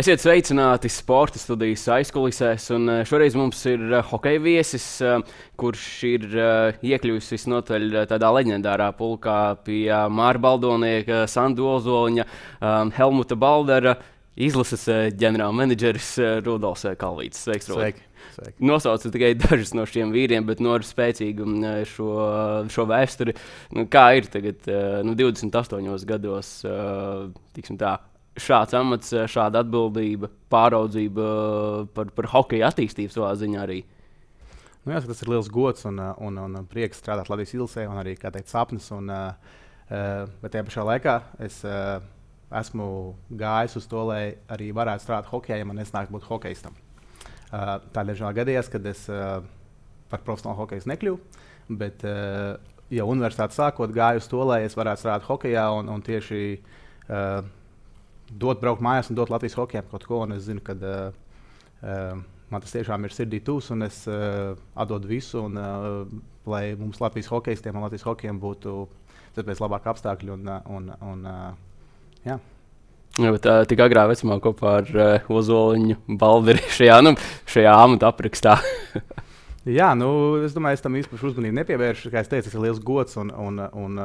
Esiet sveicināti sporta studijas aizkulisēs, un eh, šoreiz mums ir uh, hokeja viesis, uh, kurš ir uh, iekļuvis visnotaļ tādā leģendārā pulkā pie uh, Māra Baldonieka, Sandu Ozoliņa, um, Helmuta Baldera, izlases uh, ģenerālmenedžeris uh, Rudolfs Kalvīts. Sveiks! Sveiki. Nosaucu tikai dažus no šiem vīriem, bet no spēcīgu šo, šo vēsturi. Nu, kā ir tagad, nu, 28 gados, tiksim tā, šāds amats, eh, šāda atbildība, pāraudzība eh, par, par hokeja attīstību savā ziņā arī. Nu, jāsaka, tas ir liels gods un, eh, un, un prieks strādāt Latvijas ilgsē, un arī teikt, sapnis. Un, bet tajā pašā laikā es esmu gājis uz to, lai arī varētu strādāt hokeja, ja man nesnāk būt hokeistam. Tādēļ man gadījās, kad es par profesionālu hokeju nekļuvu, bet jau universitāti sākot gāju uz to, lai es varētu strādāt hokeja un, un tieši dot braukt mājās un dot Latvijas hokejam kaut ko. Es zinu, ka uh, uh, man tas tiešām ir sirdī tūs, un es uh, atdodu visu, un, uh, lai mums Latvijas hokeistiem un Latvijas hokejam būtu pēc labāka apstākļi. Un, un, un, uh, jā. Ja, bet, uh, tik agrā vecumā kopā ar uh, Ozoliņu Balderi šajā, nu, šajā amata aprakstā. Jā, nu, es domāju, es tam īpaši uzmanību nepievēršu. Kā jau teicu, tas ir liels gods. Un, un, un,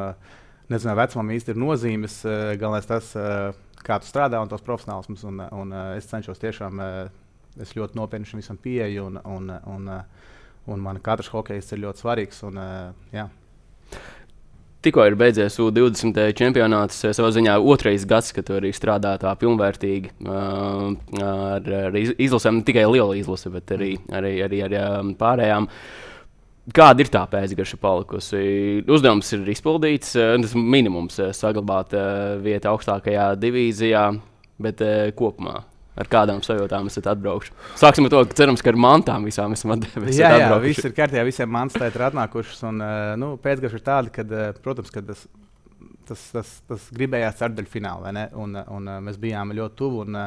nezinu, vai vecumam īsti ir nozīmes. Galvenais tas, kā tu strādā un tos profesionālismus. Un, un, un es cenšos tiešām, es ļoti nopietni šim visam pieeju, un, un, un, un man katrs hokejs ir ļoti svarīgs. Un, jā. Tikko ir beidzies U20 čempionāts, savā ziņā otrais gads, kad arī strādā tā pilnvērtīgi ar, ar izlasēm, ne tikai liela izlase, bet arī, arī, arī ar pārējām. Uh, Kāda ir tā pēcgaša palikusi? Uzdevums ir izpildīts, eh, tas minimums eh, saglabāt eh, vietu augstākajā divīzijā, bet kopumā ar kādām sajūtām esat atbraukuši. Sāksim ar to, ka cerams, ka ar mantām visām esam atbraukuši. Jā, jā viss ir kārtībā, visiem mantas ir atnākušas. Un, nu, pēcgaša ir tāda, ka, protams, ka tas, tas, tas, tas gribējās ceturdaļu finālā, un, un mēs bijām ļoti tuvu. Un,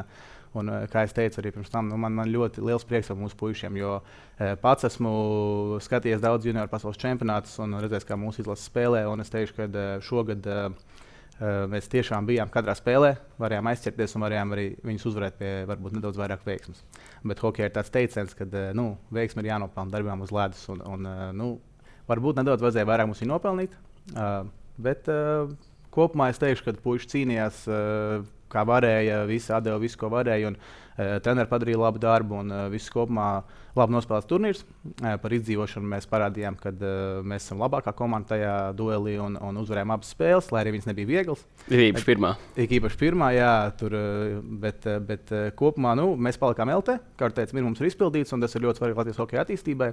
Un, eh, kā jau teicu, arī pirms tam nu, man, man ļoti liels prieks par mūsu puišiem, jo e, pats esmu skatījies daudz junioru pasaules čempionātus un redzējis, kā mūsu izlase spēlē. Es teikšu, ka e, šogad mēs tiešām bijām katrā spēlē, varējām aizķerties un varējām arī viņus uzvarēt pie varbūt nedaudz vairāk veiksmes. Bet hockey ir tāds teiciens, ka nu, veiksme ir jānopelna darbībām uz ledus. Un, un, nu, varbūt nedaudz vajadzēja vairāk mums nopelnīt. Bet kopumā es teikšu, ka puiši cīnījās kā varēja, visi atdeva visu, ko varēja. Un, uh, Treneris padarīja labu darbu un uh, viss kopumā labi nospēlēts turnīrs. Uh, par izdzīvošanu mēs parādījām, ka mēs esam labākā komanda tajā duelī un, un uzvarējām abas spēles, lai arī viņas nebija vieglas. Ir īpaši pirmā. Ir īpaši pirmā, jā, tur, bet, bet kopumā nu, mēs palikām LT. Kā jau teicu, minimums ir izpildīts, un tas ir ļoti svarīgi Latvijas hokeja attīstībai,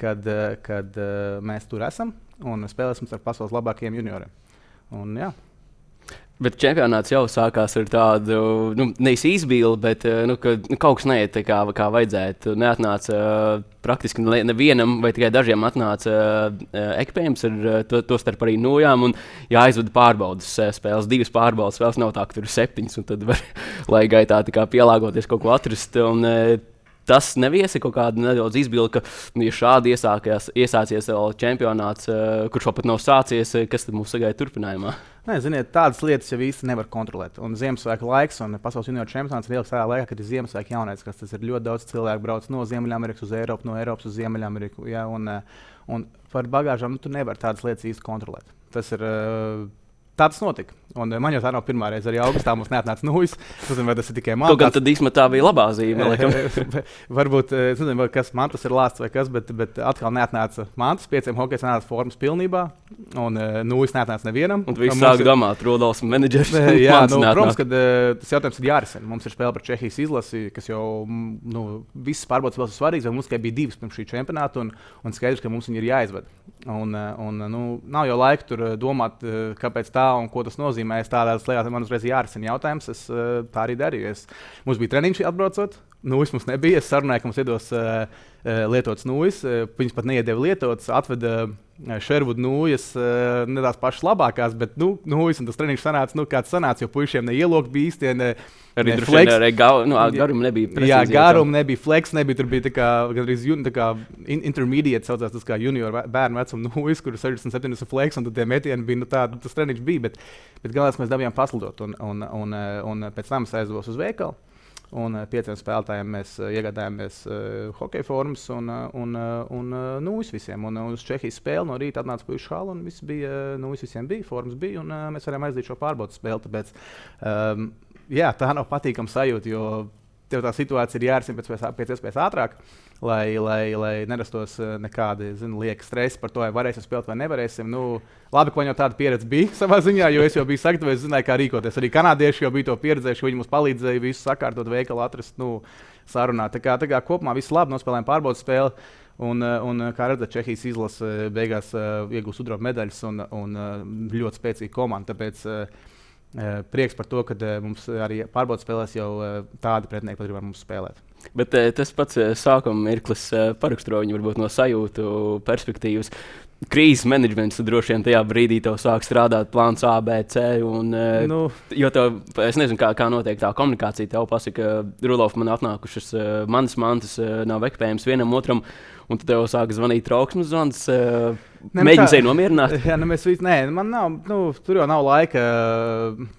kad, kad mēs tur esam un spēlēsim ar pasaules labākajiem junioriem. Un, jā. Bet čempionāts jau sākās ar tādu, nu, nevis izbīli, bet eh, nu, ka, nu, kaut kas neiet kā, kā vajadzētu. Neatnāca uh, praktiski nevienam, vai tikai dažiem atnāca uh, ekipējums ar to, to starp arī nojām. Un jāizvada pārbaudas spēles, divas pārbaudas spēles, nav tā, ka tur ir septiņas, un tad var lai gaitā pielāgoties kaut ko atrast. Un, tas neviesa kaut kādu nedaudz izbildi, ka, nu, ja šādi iesākās, iesācies vēl čempionāts, kurš vēl pat nav sācies, kas tad mūs sagaida turpinājumā? Nē, ziniet, tādas lietas jau īsti nevar kontrolēt. Un Ziemassvētku laiks un pasaules junior čempionāts ir ilgs tādā laikā, kad ir Ziemassvētku jaunais, kas tas ir ļoti daudz cilvēku brauc no Ziemeļamerikas uz Eiropu, no Eiropas uz Ziemeļameriku. Ja, un, un par bagāžām nu, tu nevari tādas lietas īsti kontrolēt. Tas ir. Uh, Tā tas notika. Un eh, man jau tā nav pirmā reize. Arī augustā mums neatnāca nūjas. Es nezinu, vai tas ir tikai man. Gan tad īstenībā tā bija labā zīme. Varbūt, eh, es nezinu, kas man tas ir lāsts vai kas, bet, bet atkal neatnāca mantas. Pieciem hokejiem nāca formas pilnībā. Un nūjas neatnāca nevienam. Un viss sāk ir... domāt, Rodolfs un menedžers. jā, nu, protams, ka tas jautājums ir jārisina. Mums ir spēle par Čehijas izlasi, kas jau nu, visas pārbaudas vēl ir svarīgas. Mums tikai bija divas pirms šī čempionāta, un, un skaidrs, ka mums viņi ir jāizved. Un, un, nu, nav jau laika tur domāt, kāpēc tā un ko tas nozīmē. Es tādās lietās man uzreiz jārisina jautājums. Es tā arī darīju. Es, mums bija treniņš atbraucot. Nūjas mums nebija. Es sarunāju, ka mums iedos uh, lietotas nūjas. Uh, viņas pat neiedēva lietotas. Atveda Šervudu nūjas, uh, ne tās pašas labākās, bet nu, nūjas un tas treniņš sanāca, nu, kāds sanāca, jo puišiem neielokt bija īsti. Ne, Arī tur bija gar, nu, garuma nebija. Jā, garuma nebija, flex nebija. Tur bija kā, gandrīz jun, kā in, intermediate, saucās tas kā junior bērnu vecuma nūjas, kur 67 ir flex, un tad tie metieni bija, nu, tā, tas treniņš bija. Bet, bet galvenais mēs dabījām paslidot, un, un, un, un, pēc tam es aizdevu uz veikalu. Un pieciem spēlētājiem mēs iegādājāmies hokeja formas un, un, un nu, visiem. Un uz Čehijas spēli no rīta atnāca puikas šāla un viss bija, nu, visiem bija formas, bija, un mēs varējām aizdīt šo pārbaudas spēli. Tāpēc, um, jā, tā nav patīkama sajūta, jo tev tā situācija ir jārisina pēc, pēc iespējas ātrāk. Lai, lai, lai nerastos nekādi zinu, lieki stresi par to, vai varēsim spēlēt vai nevarēsim. Nu, labi, ka man jau tāda pieredze bija savā ziņā, jo es jau biju sagatavojies, zināju, kā rīkoties. Arī kanādieši jau bija to pieredzējuši, viņi mums palīdzēja visu sakārtot, veikalu atrast, nu, sarunāt. Tā kā, tā kā kopumā viss labi, nospēlējām pārbaudas spēli. Un, un, kā redzat, Čehijas izlase beigās iegūs sudraba medaļas un, un ļoti spēcīga komanda. Tāpēc Eh, prieks par to, ka eh, mums arī pārbaudas spēlēs jau eh, tādi pretinieki grib ar mums spēlēt. Bet tas pats sākuma mirklis paraksturoja viņu varbūt no sajūtu perspektīvas. Krīzes menedžments droši vien tajā brīdī tev sāk strādāt plāns A, B, C. Un, nu. Jo tev, es nezinu, kā, kā notiek tā komunikācija. Tev pasaka, ka Rudolf man atnākušas manas mantas, nav ekspējams vienam otram. Un tad tev sāk zvanīt trauksmes zvans. Uh, Mēģināt sevi nomierināt. Jā, nu mēs visi, nē, man nav, nu, tur jau nav laika,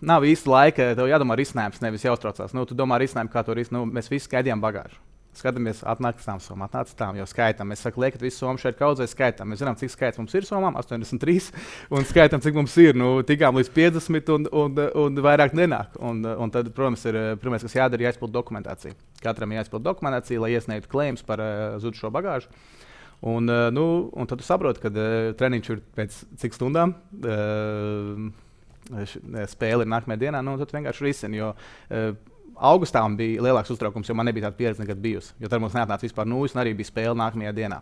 nav īsti laika. Tev jādomā risinājums, nevis jāuztraucās. Nu, tu domā risinājumu, kā to risināt. Nu, mēs visi gaidījām bagāžu. Skatāmies, atnākas tām summām, atnāca tām, jau skaitām. Mēs sakām, liekat, visu summu šeit kaudzē skaitām. Mēs zinām, cik skaits mums ir summām, 83, un skaitām, cik mums ir. Nu, tikām līdz 50, un, un, un vairāk nenāk. Un, un tad, protams, ir pirmais, kas jādara, ir jāizpild dokumentācija. Katram jāizpild dokumentācija, lai iesniegtu klēmus par uh, zudušo bagāžu. Un, uh, nu, un tad tu saproti, ka uh, treniņš ir pēc cik stundām. Uh, Spēle ir nākamajā dienā, nu, tad vienkārši risini. Jo uh, augustā bija lielāks uztraukums, jo man nebija tāda pieredze nekad bijusi. Jo tad mums neatnāca vispār nulles, un arī bija spēle nākamajā dienā.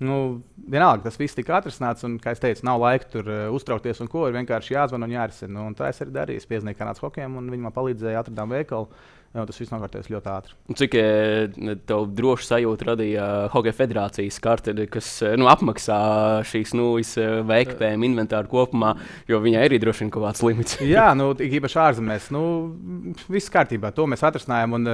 Nu, vienalga, tas viss tika atrisināts, un, kā jau teicu, nav laika tur uh, uztraukties, un ko ir vienkārši jāzvan un jārisina. Nu, un tā es arī darīju. Piezvanīju kanādas hokejiem, un viņi man palīdzēja atrast veikalu. Jā, tas viss nokārtojas ļoti ātri. Un cik eh, tev droši sajūta radīja Hokeja federācijas karte, kas eh, nu, apmaksā šīs nūjas eh, veiktēm, inventāru kopumā, jo viņai arī droši vien kaut kāds limits. Jā, nu, īpaši ārzemēs. Nu, viss kārtībā, to mēs atrisinājām. Un,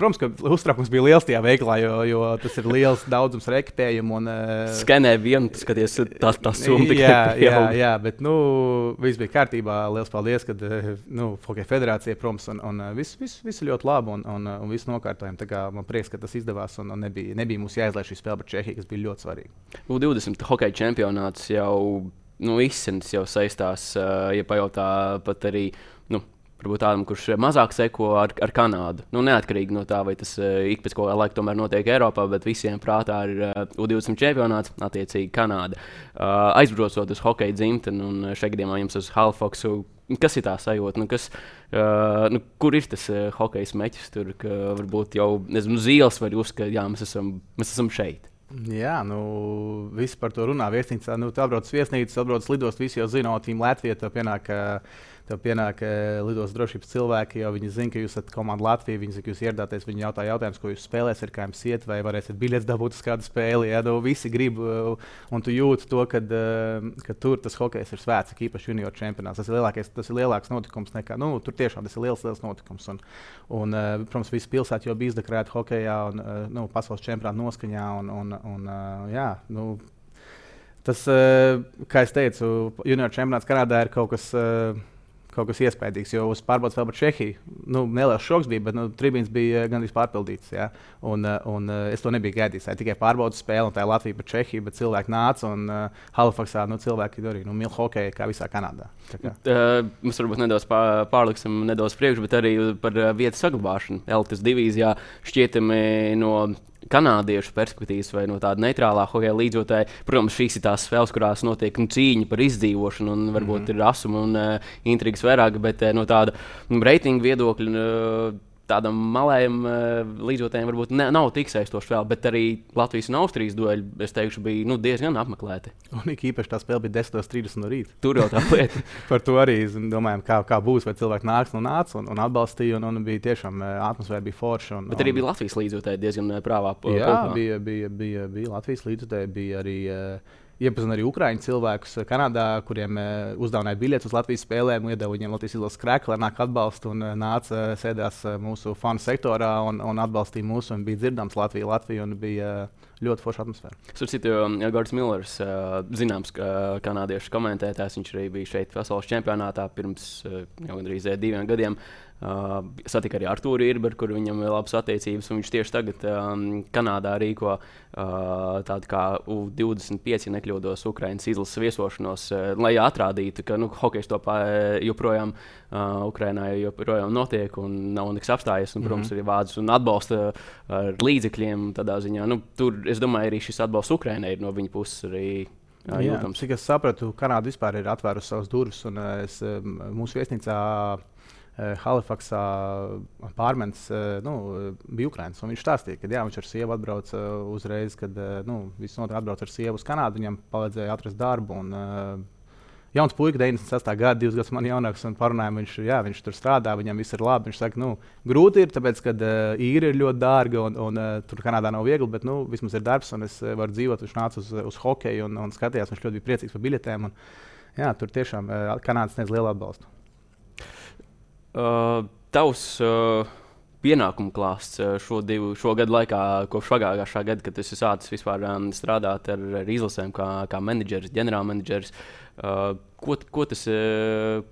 protams, ka uztraukums bija liels tajā veiklā, jo, jo tas ir liels daudzums rekpējumu. Un, Skenē vienu, skaties, tā, tā summa tikai. Jā, jā, jā, bet nu, viss bija kārtībā. Liels paldies, kad nu, Hokeja federācija, protams, un, un viss. Vis, viss ļoti labi un, un, un viss nokārtojam. Man prieks, ka tas izdevās un, un nebija, nebija mums jāizlaiž šī spēle par Čehiju, kas bija ļoti svarīga. U20 hokeja čempionāts jau nu, izsmeļs jau saistās, ja pajautā pat arī. Nu, Varbūt tādam, kurš mazāk seko ar, ar Kanādu. Nu, neatkarīgi no tā, vai tas uh, ik pēc kāda laika tomēr notiek Eiropā, bet visiem prātā ir uh, U20 čempionāts, attiecīgi Kanāda. Uh, aizbraucot uz hokeja dzimteni, un šajā gadījumā jums uz Halifaxu Kas ir tā sajūta? Nu, kas, uh, nu, kur ir tas uh, hockey meķis? Tur varbūt jau nezinu, zīles var uzskatīt, ka jā, mēs esam, mēs esam šeit. Jā, nu, visi par to runā. Viesnīcā, nu, tā brauc viesnīcā, atbrauc lidostā, visi jau zina, no tīm Latvijā pienāk. Uh, Tev pienāk lidos drošības cilvēki, jau viņi zina, ka jūs esat komanda Latvija. Viņi zina, ka jūs ieradāties. Viņi jautā, jautājumus, ko jūs spēlēsiet, kā jums iet, vai varēsiet biļetes dabūt uz kādu spēli. Jā, nu, visi grib, un tu jūti to, ka, ka tur tas hokejs ir svēts, īpaši junior čempionāts. Tas ir, lielākais, tas ir lielāks notikums nekā nu, tur. Tiešām tas ir liels, liels notikums. Un, un, protams, visa pilsēta jau bija izdekrēta hokejā un nu, pasaules čempionāta noskaņā. Un, un, un, jā, nu, Tas, kā jau teicu, junior čempionāts Kanādā ir kaut kas kaut kas iespaidīgs. Jo uz pārbaudas vēl par Čehiju nu, neliels šoks bija, bet nu, tribīns bija gandrīz pārpildīts. Ja? Un, uh, un uh, es to nebiju gaidījis. Tā tikai pārbaudas spēle, un tā ir Latvija par Čehiju, bet cilvēki nāca un uh, Halifaksā nu, cilvēki arī nu, mīl hokeju kā visā Kanādā. Uh, mēs varbūt nedaudz pārliksim nedaudz priekš, bet arī par vietu saglabāšanu. Eltes divīzijā šķietami no kanādiešu perspektīvas vai no tāda neitrālā hokeja līdzjūtāja. Protams, šīs ir tās spēles, kurās notiek nu, cīņa par izdzīvošanu, un varbūt mm -hmm. ir asuma un uh, intrigas vairāk, bet uh, no tāda nu, reitinga viedokļa. Uh, tādam malējam uh, līdzjūtējam varbūt ne, nav tik saistošs vēl, bet arī Latvijas un Austrijas dueli, es teikšu, bija nu, diezgan apmeklēti. Un īpaši tā spēle bija 10.30 no rīta. Tur jau tā lieta. Par to arī domājam, kā, kā būs, vai cilvēki nāks un nāca un, un atbalstīja, un, un bija tiešām uh, atmosfēra bija forša. Un, bet arī bija Latvijas līdzjūtēji diezgan prāvā. Jā, bija, bija, bija, bija Latvijas līdzjūtēji, bija arī. Uh, iepazinu arī ukrāņu cilvēkus eh, Kanādā, kuriem eh, uzdāvināja biļetes uz Latvijas spēlēm, iedeva viņiem Latvijas izlases krēklu, nāk atbalstu un eh, nāca sēdās mūsu fanu sektorā un, un atbalstīja mūsu. Un bija dzirdams Latvija, Latvija un bija ļoti forša atmosfēra. Starp citu, Gārds Millers, zināms, ka kanādiešu komentētājs, viņš arī bija šeit pasaules čempionātā pirms jau gandrīz diviem gadiem. Uh, satika arī Arthuru Irberu, kur viņam ir labas attiecības. Viņš tieši tagad um, Kanādā rīko uh, tādu kā U25, ja nekļūdos, Ukraiņas izlases viesošanos, uh, lai atrādītu, ka nu, hokejs to joprojām uh, Ukraiņā joprojām notiek un nav nekas apstājies. Un, protams, mm -hmm. arī vācis un atbalsta ar līdzekļiem. Ziņā, nu, tur, es domāju, arī šis atbalsts Ukraiņai ir no viņa puses arī Jā, jā, cik es sapratu, Kanāda vispār ir atvērusi savas durvis. Un, es, mūsu viesnīcā Halifaksā pārmens nu, bija Ukrāns. Viņš stāstīja, ka jā, viņš ar sievu atbrauca uzreiz, kad nu, viss notika atbrauc ar sievu uz Kanādu. Viņam palīdzēja atrast darbu. Un, jauns puika, 96. gada, divus gadus man jaunāks, un parunājām, viņš, jā, viņš tur strādā, viņam viss ir labi. Viņš saka, nu, grūti ir, tāpēc, ka uh, īri ir ļoti dārga, un, un uh, tur Kanādā nav viegli, bet nu, vismaz ir darbs, un es uh, varu dzīvot. Viņš nāca uz, uz hokeju un, un skatījās, viņš ļoti bija priecīgs par biļetēm. Un, jā, tur tiešām uh, Kanāda sniedz lielu atbalstu. Uh, tavs uh, pienākumu klāsts šo, divu, šo gadu laikā, kopš pagājušā gada, kad es sāku vispār um, strādāt ar, ar izlasēm, kā, kā menedžers, ģenerālmenedžers. Uh, ko, ko tas uh,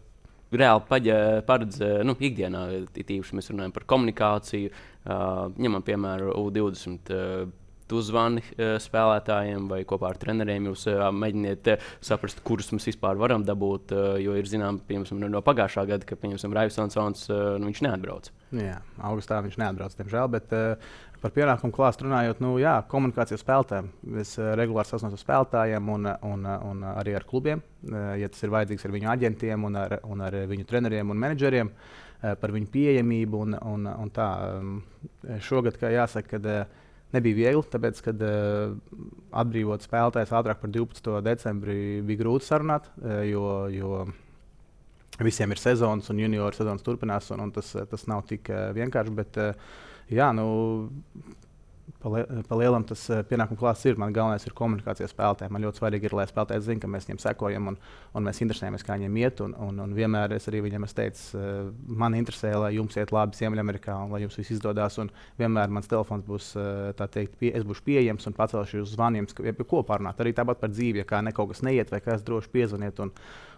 reāli paredz uh, nu, ikdienā? Tīpaši mēs runājam par komunikāciju, uh, ņemam piemēram U20. Uh, tu zvani uh, spēlētājiem vai kopā ar treneriem. Jūs uh, mēģiniet uh, saprast, kurus mēs vispār varam dabūt. Jo ir zināms, piemēram, no pagājušā gada, ka Raivs Ansons nu, neatbrauc. Jā, augustā viņš neatbrauc, diemžēl. Bet, Par pienākumu klāstu runājot, nu, jā, komunikācija spēlētājiem. Es regulāri sasniedzu ar spēlētājiem un, un, un arī ar klubiem, ja tas ir vajadzīgs ar viņu aģentiem un ar, un ar viņu treneriem un menedžeriem, par viņu pieejamību. Un, un, un tā. Um, šogad, kā jāsaka, kad, nebija viegli, tāpēc, kad uh, atbrīvot spēlētājs ātrāk par 12. decembrī bija grūti sarunāt, uh, jo, jo visiem ir sezonas un junioru sezonas turpinās, un, un tas, tas nav tik uh, vienkārši. Bet, uh, jā, nu, Palielam tas eh, pienākumu klāsts ir. Man galvenais ir komunikācija spēlētājiem. Man ļoti svarīgi ir, lai spēlētājs zinātu, ka mēs viņiem sekojam un, un mēs interesējamies, kā viņiem iet. Un, un, un vienmēr es arī viņam esmu teicis, eh, man interesē, lai jums iet labi Ziemeļamerikā un lai jums viss izdodas. Vienmēr mans telefons būs, eh, teikt, pie, es būšu pieejams un pacelšu uz zvaniem, ko parunāt. Arī tāpat par dzīvi, ja kā ne kaut kas neiet vai kas droši piezvaniet. Un,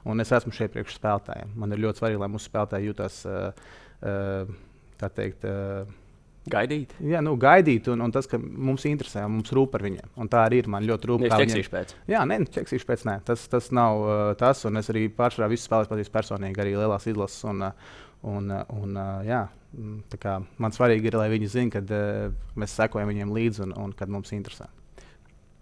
un es esmu šeit priekš spēlētājiem. Man ir ļoti svarīgi, lai mūsu spēlētāji jūtas. Tā teikt, Gaidīt. Jā, nu, gaidīt, un, un tas, ka mums interesē, mums rūp par viņiem. Un tā arī ir. Man ļoti rūp. Es ķeksīšu pēc. Jā, nē, ķeksīšu pēc. Nē. Tas, tas nav uh, tas, un es arī pārsvarā visus spēlēs pazīstu personīgi, arī lielās izlases. Un, uh, un, uh, un, uh, jā, kā, man svarīgi ir, lai viņi zinātu, kad uh, mēs sekojam viņiem līdzi un, un kad mums interesē.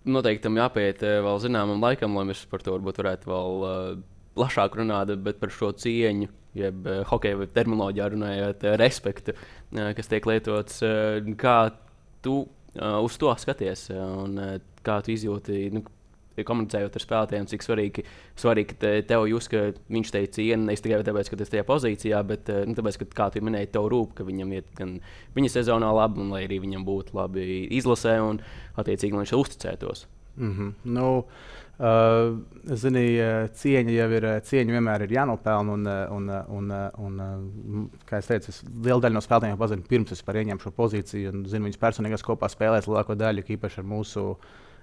Noteikti tam jāpiet uh, vēl zināmam laikam, lai mēs par to varētu vēl uh, plašāk runāt, par šo cieņu jeb uh, hokeja terminoloģijā runājot, uh, respektu, uh, kas tiek lietots. Kā tu uz to skaties un kā tu izjūti? Nu, Komunicējot ar spēlētājiem, cik svarīgi, svarīgi te, tev jūs, ka viņš teica cienu ne tikai tāpēc, ka tas ir tajā pozīcijā, bet nu, tāpēc, ka, kā tu minēji, tev rūp, ka viņam iet gan viņa sezonā labi, un lai arī viņam būtu labi izlasē, un attiecīgi viņš uzticētos. Mm -hmm. nu, Uh, zini, cieņa jau ir, cieņa vienmēr ir jānopelna. Un, un, un, un, kā jau teicu, liela daļa no spēlētājiem pazina pirms es ieņēmu šo pozīciju. Un, zinu, viņas personīgās kopā spēlēs lielāko daļu, īpaši ar mūsu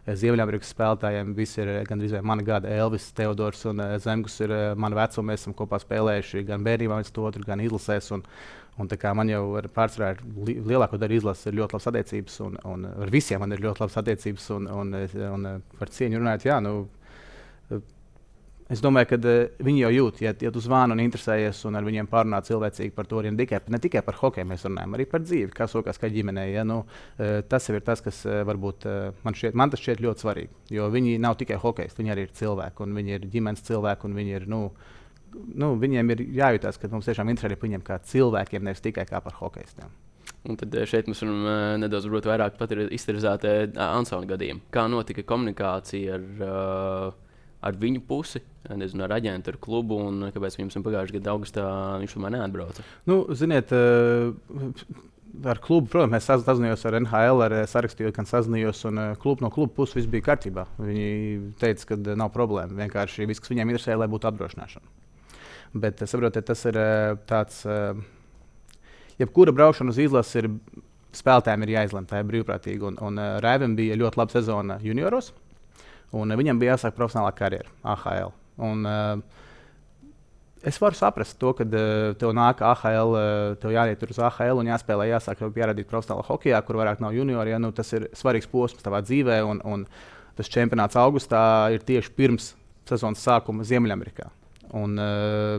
Ziemeļamerikas spēlētājiem. Visi ir gandrīz vai mana gada Elvis, Teodors un Zemgus ir mani vecumi. Mēs esam kopā spēlējuši gan bērnībā, gan otru, gan izlasēs. Un, Un man jau ar pārsvarā li, lielāko daļu izlases ir ļoti labas attiecības, un, un ar visiem man ir ļoti labas attiecības. Un, un, un, un par cieņu runājot, jā, nu, es domāju, ka uh, viņi jau jūt, ja, ja tu zvani un interesējies un ar viņiem pārunā cilvēcīgi par to, ne tikai, ne tikai par hokeju mēs runājam, arī par dzīvi, kā sokās kā ģimenē. Ja, nu, uh, tas ir tas, kas uh, varbūt uh, man, šķiet, man tas šķiet ļoti svarīgi. Jo viņi nav tikai hokeji, viņi arī ir cilvēki, un viņi ir ģimenes cilvēki, un viņi ir. Nu, nu, viņiem ir jājūtas, ka mums tiešām interesē par viņiem kā cilvēkiem, nevis tikai kā par hokeistiem. Un tad šeit varam uh, nedaudz vairāk izterzēt uh, Ansona gadījumu. Kā notika komunikācija ar, uh, ar viņu pusi, nezinu, ar aģentu, ar klubu, un kāpēc viņam pagājušajā gadā augustā viņš tomēr neatbrauca? Nu, ziniet, uh, ar klubu, protams, mēs sazinājāmies ar NHL, ar sarakstīju, gan sazinājos, un klubu no kluba puses viss bija kārtībā. Viņi teica, ka nav problēma. Vienkārši viss, kas viņiem interesē, lai būtu apdrošināšana. Bet saprotiet, tas ir tāds. Jebkura braukšana uz izlasi ir spēlētājiem ir jāizlemj, tā ir brīvprātīgi. Un, un uh, Rēvam bija ļoti laba sezona junioros, un uh, viņam bija jāsāk profesionālā karjera AHL. Un, uh, es varu saprast to, ka uh, tev nāk AHL, uh, tev jāiet uz AHL un jāspēlē, jāsāk pierādīt profesionālā hokeja, kur vairāk nav juniori. Ja, nu, tas ir svarīgs posms tavā dzīvē, un, un tas čempionāts augustā ir tieši pirms sezonas sākuma Ziemeļamerikā. Un, uh,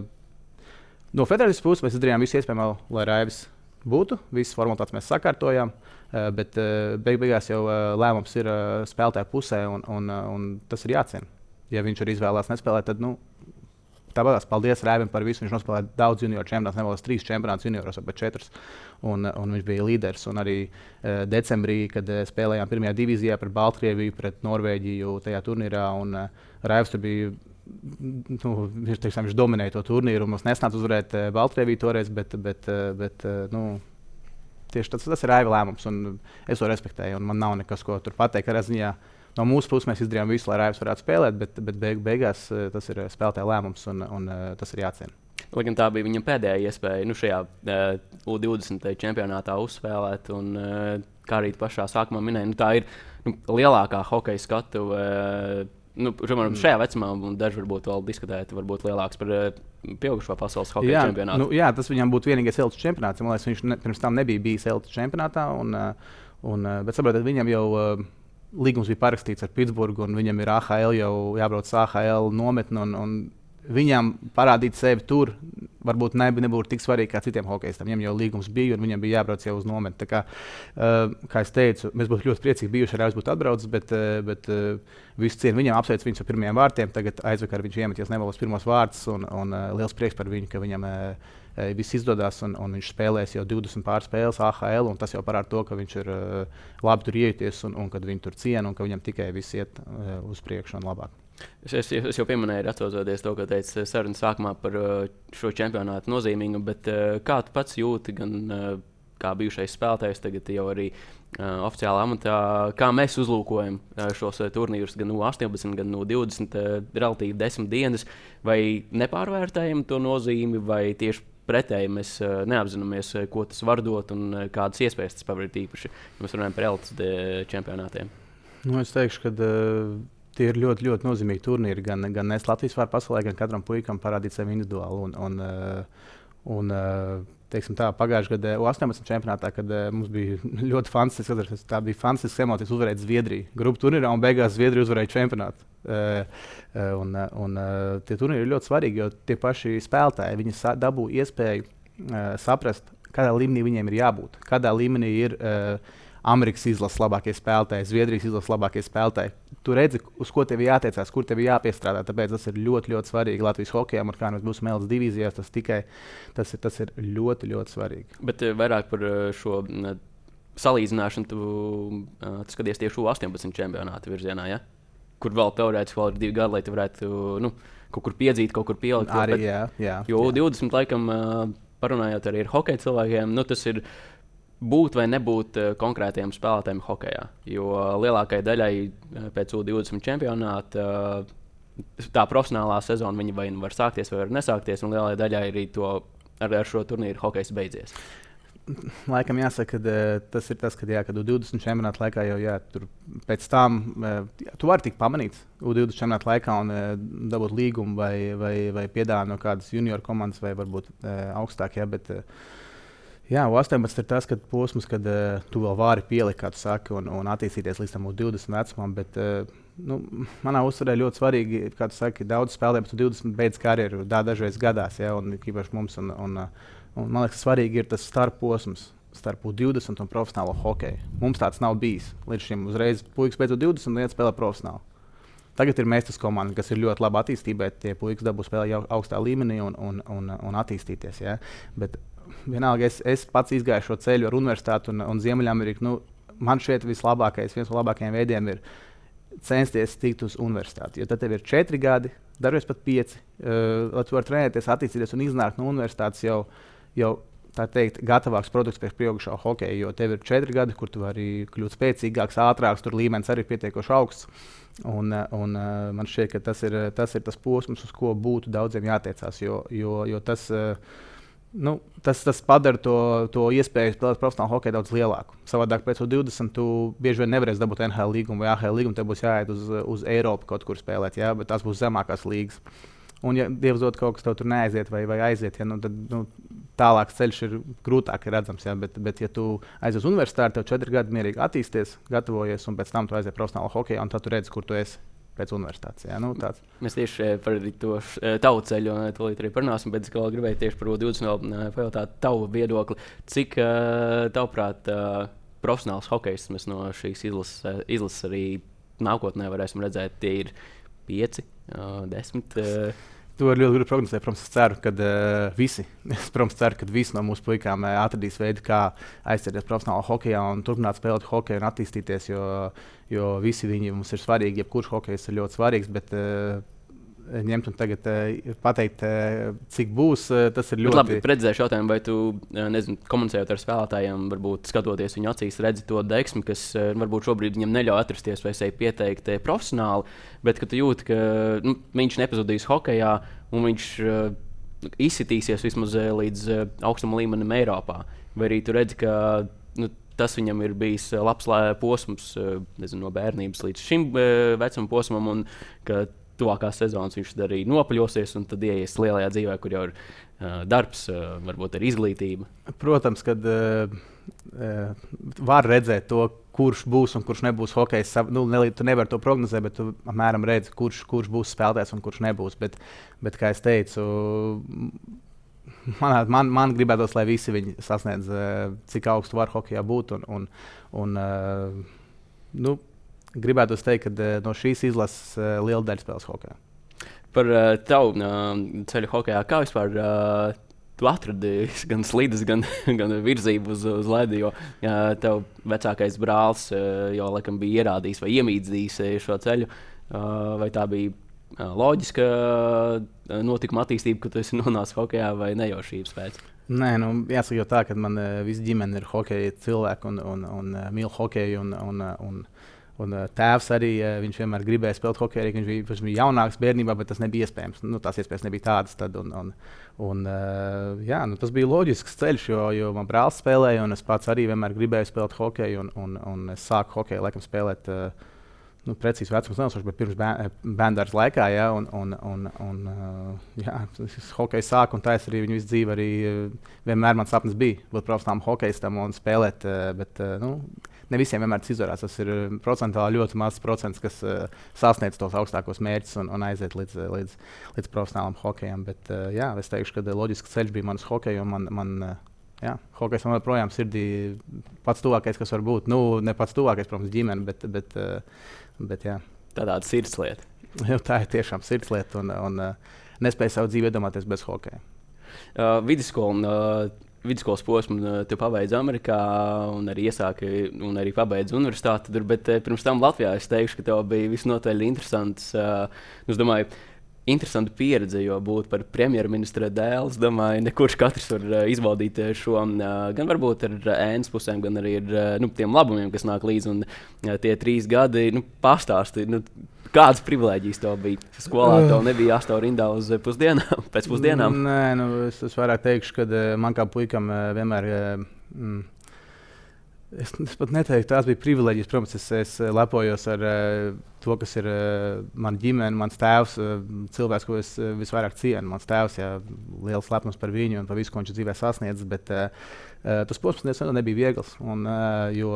no federācijas puses mēs darījām visu iespējamo, lai Raivis būtu. Visas formalitātes mēs sakārtojām. Uh, bet uh, beig beigās jau uh, lēmums ir spēlētāja pusē, un, un, un tas ir jāciena. Ja viņš ir izvēlējies nespēlēt, tad nu, Tāpēc paldies Rēvim par visu. Viņš nospēlēja daudz junioru čempionātus, nevēlas trīs čempionātus junioros, bet četrus. Un, un viņš bija līderis. Un arī uh, decembrī, kad uh, spēlējām pirmajā divīzijā pret Baltkrieviju, pret Norvēģiju tajā turnīrā, un uh, Rēvs tur bija. Nu, viņš, teiksim, viņš dominēja to turnīru. Mums nesnāca uzvarēt Baltkrieviju toreiz, bet, bet, bet nu, tieši tas, tas ir Rēva lēmums. Es to respektēju, un man nav nekas, ko tur pateikt. Ziņā, no mūsu puses mēs izdarījām visu, lai Raivs varētu spēlēt, bet, bet beig, beigās eh, tas ir spēlētāja lēmums un, un eh, tas ir jāciena. Lai gan tā bija viņa pēdējā iespēja nu, šajā uh, U20 čempionātā uzspēlēt, un uh, kā arī pašā sākumā minēja, nu, tā ir nu, lielākā hokeja skatu. Uh, nu, piemēram, mm. šajā vecumā, un daži varbūt vēl diskutēt, varbūt lielāks par uh, pieaugušo pasaules hokeja jā, čempionātu. Nu, jā, tas viņam būtu vienīgais Elvis čempionāts. Man liekas, viņš ne, pirms tam nebija bijis Elvis čempionātā. Un, un, bet saprotiet, viņam jau. Līgums bija parakstīts ar Pitsburgu, un viņam ir AHL jau jābrauc AHL nometni. Un, un viņam parādīt sevi tur varbūt ne, nebūtu tik svarīgi kā citiem hokeistiem. Viņam jau līgums bija, un viņam bija jābrauc jau uz nometni. Tā kā, uh, kā es teicu, mēs būtu ļoti priecīgi bijuši, ja viņš būtu atbraucis, bet, uh, bet uh, visu cienu viņam apsveic viņu ar pirmajiem vārtiem. Tagad aizvakar viņš iemeties nevalos pirmos vārdus, un, un uh, liels prieks par viņu, ka viņam. Uh, viss izdodas, un, un viņš spēlēs jau 20 pārspēles AHL. Tas jau parāda to, ka viņš ir uh, labi tur ieties un, un ka viņi tur ciena un ka viņam tikai viss iet uh, uz priekšu un labāk. Es, es, es jau pieminēju, atcaucoties to, ko teicu sarunas sākumā par uh, šo čempionātu nozīmīgumu, bet uh, kā tu pats jūti, gan uh, kā bijušais spēlētājs, tagad jau arī uh, oficiālā amatā, kā mēs uzlūkojam šos turnīrus, gan no 18, gan no 20, uh, relatīvi 10 dienas, vai nepārvērtējam to nozīmi, vai tieši pretēji mēs uh, neapzināmies, uh, ko tas var dot un uh, kādas iespējas tas paver īpaši. Mēs runājam par LCD čempionātiem. Nu, es teikšu, ka uh, tie ir ļoti, ļoti nozīmīgi turnīri. Gan, gan es Latvijas vārā pasaulē, gan katram puikam parādīt sevi individuāli. Un, un, uh, un, uh, teiksim, tā, pagājušajā gadā, 18. čempionātā, kad uh, mums bija ļoti fantastisks, tā bija fantastisks emocijas uzvarēt Zviedriju. Grupu turnīrā un beigās Zviedrija uzvarēja čempionātu. Un, un tie turnīri ir ļoti svarīgi, jo tie paši spēlētāji dabū iespēju saprast, kādā līmenī viņiem ir jābūt, kādā līmenī ir. Uh, Amerikas izlases labākie spēlētāji, Zviedrijas izlases labākie spēlētāji. Tu redzi, uz ko tev jātiecās, kur tev jāpiestrādā. Tāpēc tas ir ļoti, ļoti svarīgi Latvijas hokeja. Kā mēs būsim Mēlas divīzijās, tas tikai tas ir, tas ir ļoti, ļoti svarīgi. Bet eh, vairāk par eh, šo salīdzināšanu tu, uh, skaties tieši 18 čempionāta virzienā. Ja? Kur vēl teorētiski vēl ir divi gadi, lai tu varētu nu, kaut kur piedzīt, kaut kur pielikt. Arī, bet, jā, jā, jo jā. 20 laikam, uh, parunājot arī ar hokeja cilvēkiem, nu, tas ir būt vai nebūt uh, konkrētiem spēlētājiem hokeja. Jo lielākajai daļai uh, pēc U20 čempionāta uh, tā profesionālā sezona vai nu var sākties, vai nesākties, un lielai daļai arī to ar, ar šo turnīru hokejs beidzies. Laikam jāsaka, ka tas ir tas, ka, jā, kad U20 čempionāta laikā jau jā, tur pēc tam tu vari tikt pamanīts U20 čempionāta laikā un dabūt līgumu vai, vai, vai piedāvājumu no kādas junior komandas vai varbūt augstāk. Jā, bet, Jā, 18 ir tas kad posms, kad uh, tu vēl vari pielikt, kā tu saki, un, un attīstīties līdz tam 20 vecumam. Bet, uh, nu, manā uzturē ļoti svarīgi, kā tu saki, daudz spēlēt, bet tu 20 beidz karjeru, dā, dažreiz gadās, ja, un īpaši mums. Un, un, un, man liekas, svarīgi ir tas starposms starp 20 un profesionālo hokeju. Mums tāds nav bijis. Līdz šim uzreiz puikas beidzot 20 un iet spēlēt profesionāli. Tagad ir meistas komanda, kas ir ļoti labi attīstīta, bet tie puikas dabū spēlēt jau augstā līmenī un, un, un, un attīstīties. Ja? Bet vienalga, es, es pats izgāju šo ceļu ar universitāti un, un Ziemeļameriku. Nu, man šeit vislabākais, viens no labākajiem veidiem ir censties tikt uz universitāti. Jo tad tev ir četri gadi, dažreiz pat pieci, uh, lai tu varētu trenēties, attīstīties un iznākt no universitātes jau, jau tā teikt, gatavāks produkts priekš pieaugušā hokeja. Jo tev ir četri gadi, kur tu vari kļūt spēcīgāks, ātrāks, tur līmenis arī ir pietiekoši augsts. Un, un man šķiet, ka tas ir, tas ir tas posms, uz ko būtu daudziem jātiecās. Jo, jo, jo tas, uh, nu, tas, tas padara to, to iespēju spēlēt profesionālu hokeju daudz lielāku. Savādāk pēc 20 tu bieži vien nevarēsi dabūt NHL līgumu vai AHL līgumu. Tev būs jāiet uz, uz Eiropu kaut kur spēlēt, jā, bet tās būs zemākās līgas. Un, ja Dievs dod kaut kas, tev tur neaiziet vai, vai aiziet, ja, nu, tad nu, tālāks ceļš ir grūtāk redzams. Ja, bet, bet, ja tu aizies uz universitāti, tev četri gadi mierīgi attīstīsies, gatavojies, un pēc tam tu aizies profesionālā hokeja, un tad tu redzi, kur tu esi pēc universitātes. Jā, nu, tāds. Mēs tieši eh, par to eh, tavu ceļu eh, tūlīt arī parunāsim, bet es gribēju tieši par 20 pajautāt tavu viedokli. Cik, tavuprāt, profesionāls hokejs mēs no šīs izlases, izlases arī nākotnē varēsim redzēt? Tie ir 5, 10. To ir ļoti grūti prognozēt. Protams, es ceru, ka uh, visi, es, protams, ceru, ka visi no mūsu puikām uh, atradīs veidu, kā aizsargāties profesionālā hokeja un turpināt spēlēt hokeju un attīstīties. Jo, jo visi viņi mums ir svarīgi. Jebkurš hokejs ir ļoti svarīgs. Bet, uh, ņemt un tagad uh, pateikt, uh, cik būs. Uh, tas ir ļoti labi. Redzēšu jautājumu, vai tu nezinu, komunicējot ar spēlētājiem, varbūt skatoties viņu acīs, redzi to deksmi, kas varbūt šobrīd viņam neļauj atrasties vai sevi pieteikt profesionāli, bet ka tu jūti, ka nu, viņš nepazudīs hokeja un viņš izsitīsies vismaz līdz augstam līmenim Eiropā. Vai arī tu redzi, ka nu, tas viņam ir bijis labs posms nezinu, no bērnības līdz šim vecuma posmam, un ka tuvākās sezonas viņš arī nopaļosies un tad ieies lielajā dzīvē, kur jau ir uh, darbs, uh, varbūt arī izglītība. Protams, kad uh, var redzēt to, kurš būs un kurš nebūs hokejs. Nu, ne, tu nevari to prognozēt, bet tu apmēram redzi, kurš, kurš būs spēlētājs un kurš nebūs. Bet, bet kā jau teicu, man, man, man gribētos, lai visi viņi sasniedz, cik augstu var hokejā būt. Un, un, un, nu, gribētu teikt, ka eh, no šīs izlases eh, liela daļa spēlēs hokeja. Par uh, tavu uh, ceļu hokeja, kā vispār uh, tu atradi gan slīdes, gan, gan virzību uz, uz ledu. Jo uh, tev vecākais brālis uh, jau laikam bija ierādījis vai iemīdzījis šo ceļu. Uh, vai tā bija loģiska notikuma attīstība, ka tu esi nonācis hokeja vai nejaušības pēc? Nē, nu, jāsaka, jau tā, ka man visa ģimene ir hokeja cilvēki un, un, un, un mīl hokeju. Un, un, un, Un, uh, tēvs arī uh, vienmēr gribēja spēlēt hokeju, arī viņš bija, viņš bija jaunāks bērnībā, bet tas nebija iespējams. Nu, tās iespējas nebija tādas. Tad, un, un, un, uh, jā, nu, tas bija loģisks ceļš, jo, jo man brālis spēlēja, un es pats arī vienmēr gribēju spēlēt hokeju. Un, un, un es sāku hokeju laikam spēlēt. Uh, nu, precīzi vecums nenosaukšu, bet pirms bērnības laikā, ja, un, un, un, un jā, tas hockey sāk, un tā es arī viņu visu dzīvi arī vienmēr mans sapnis bija būt profesionālam hokeistam un spēlēt, bet, nu, ne visiem vienmēr tas izdarās. Tas ir eh, procentuāli ļoti mazs procents, kas uh, sasniedz tos augstākos mērķus un, un aiziet līdz, eh, līdz, līdz profesionālam hokejam. Bet uh, jā, es teikšu, ka loģisks ceļš bija mans hokeja. Man, man, uh, jā, hokejs man joprojām sirdī pats tuvākais, kas var būt. Nu, ne pats tuvākais, protams, ģimene, bet, bet, bet jā. Tā tāda sirdslieta. tā ir tiešām sirdslieta un, un uh, nespēja savu dzīvi iedomāties bez hokeja. Uh, vidusskola uh, vidusskolas posmu uh, tu pabeidzi Amerikā un arī iesāki un arī pabeidzi universitāti tur, bet uh, pirms tam Latvijā es teikšu, ka tev bija visnotaļ interesants. Uh, es domāju, interesanta pieredze, jo būt par premjerministra dēlu, es domāju, ne kurš katrs var izbaudīt šo uh, gan varbūt ar ēnas pusēm, gan arī ar nu, tiem labumiem, kas nāk līdzi. Un tie trīs gadi nu, pastāstīja. Nu, Kādas privilēģijas tev bija? Skolā tev nebija jāstāv rindā uz pusdienām, pēc pusdienām. Nē, nu, es, es vairāk teikšu, ka eh, man kā puikam eh, vienmēr. Eh, mm, Es, es pat neteiktu, tās bija privilēģijas. Protams, es, es lepojos ar uh, to, kas ir uh, mana ģimene, mans tēvs, uh, cilvēks, ko es uh, visvairāk cienu. Mans tēvs, jā, liels lepnums par viņu un par visu, ko viņš dzīvē sasniedzis. Bet uh, uh, tas posms nebija viegls. Un, uh, jo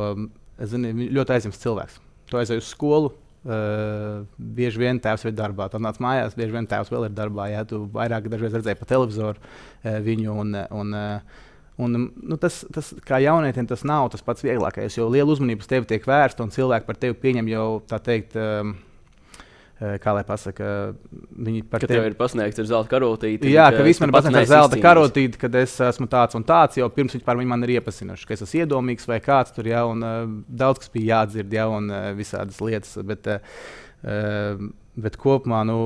es zinu, ļoti aizņemts cilvēks. Tu aizēji uz skolu, Uh, bieži vien tēvs ir darbā. Tad nāc mājās, bieži vien tēvs vēl ir darbā. Jā, tu vairāk redzēji pa televizoru uh, viņu. Un, un, uh, un, nu, tas, tas, kā jaunietim, tas nav tas pats vieglākais, jo liela uzmanība uz tevi tiek vērsta un cilvēki par tevi pieņem jau tā teikt. Eh, kā lai pasakā, viņi par tevi ir pasniegts ar zelta karotīti. Jā, ka viss man ir pasniegts ar zelta karotīti, kad es esmu tāds un tāds, jau pirms viņi par mani ir iepazinuši, ka es esmu iedomīgs vai kāds tur jau, un daudz kas bija jādzird jau, un visādas lietas. Bet, uh, Bet kopumā nu,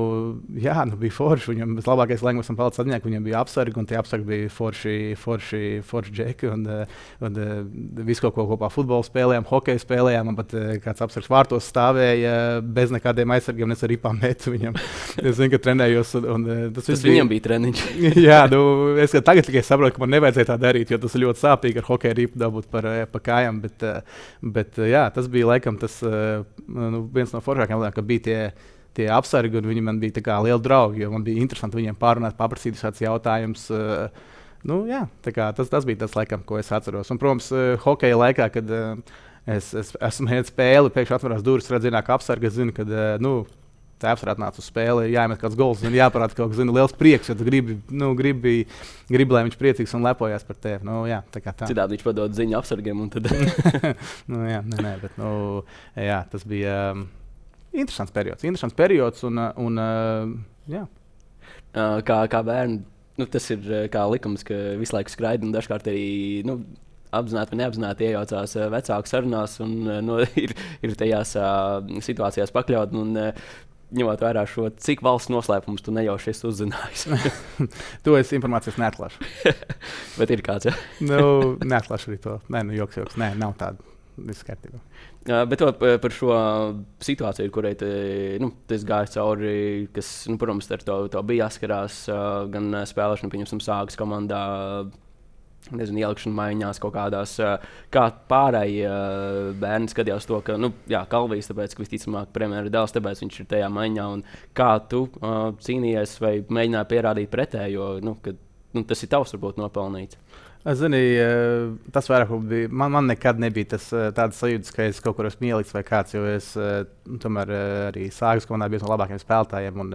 jā, nu, bija forši. Viņam bija labākais lēmums, un palicis atmiņā, ka viņam bija apsargi, un tie apsargi bija forši, forši, forši džeki. Un, eh, un, un eh, visu ko kopā futbolu spēlējām, hokeju spēlējām. Man pat eh, kāds apsargs vārtos stāvēja bez nekādiem aizsargiem, un es arī pametu viņam. es zinu, ka trenējos. Un, un, tas tas viņam bija treniņš. jā, nu, es tagad tikai saprotu, ka man nevajadzēja tā darīt, jo tas ir ļoti sāpīgi ar hokeju ripu dabūt par, par kājām. Bet, bet jā, tas bija laikam tas nu, viens no foršākajiem ka bija tie tie apsargi, un viņi man bija lieli draugi. Man bija interesanti viņiem pārunāt, paprasīt šādus jautājumus. Uh, nu, jā, kā, tas, tas bija tas, laikam, ko es atceros. Un, protams, uh, hokeja laikā, kad uh, es, es esmu mēģinājis spēli, pēkšņi atverās durvis, redzu, ka apsargi zina, ka nu, tēvs ir atnācis uz spēli, jāmet kāds gols, un jāparāda kaut kas zina, liels prieks, jo tu gribi, nu, gribi, gribi, lai viņš priecīgs un lepojas par tevi. Nu, jā, tā kā tā. Citādi viņš padod ziņu apsargiem. Tad... nu, jā, nē, nē, bet, nu, jā, tas bija. Um, interesants periods. Interesants periods un, un, jā. kā, kā bērni, nu, tas ir kā likums, ka visu laiku skraida un dažkārt arī. Nu, Apzināti vai neapzināti iejaucās vecāku sarunās un nu, ir, ir tajās situācijās pakļauts. Ņemot vērā šo, cik valsts noslēpumus tu nejauši esi uzzinājis. to es informācijas neatklāšu. Bet ir kāds, ja? nu, neatklāšu arī to. Nē, nu, joks, joks. Nē, nav tāda. Viss kārtībā. Uh, bet to, par šo situāciju, kurai te, nu, es gāju cauri, kas, nu, protams, ar to, to bija jāskarās uh, gan spēlēšana, pieņemsim, sākas komandā. Nezinu, ielikšana maiņās kaut kādās, kā pārējie bērni skatījās to, ka, nu, jā, Kalvijas, tāpēc, ka visticamāk, premjeras dēls, tāpēc viņš ir tajā maiņā. Kā tu uh, cīnījies vai mēģināji pierādīt pretējo, nu, ka nu, tas ir tavs, varbūt, nopelnīts? Es zinu, tas vairāk bija. Man, man nekad nebija tas, tāds sajūta, ka es kaut kur esmu ielikts vai kāds, jo es tomēr arī sāku komandā biju no labākajiem spēlētājiem. Un,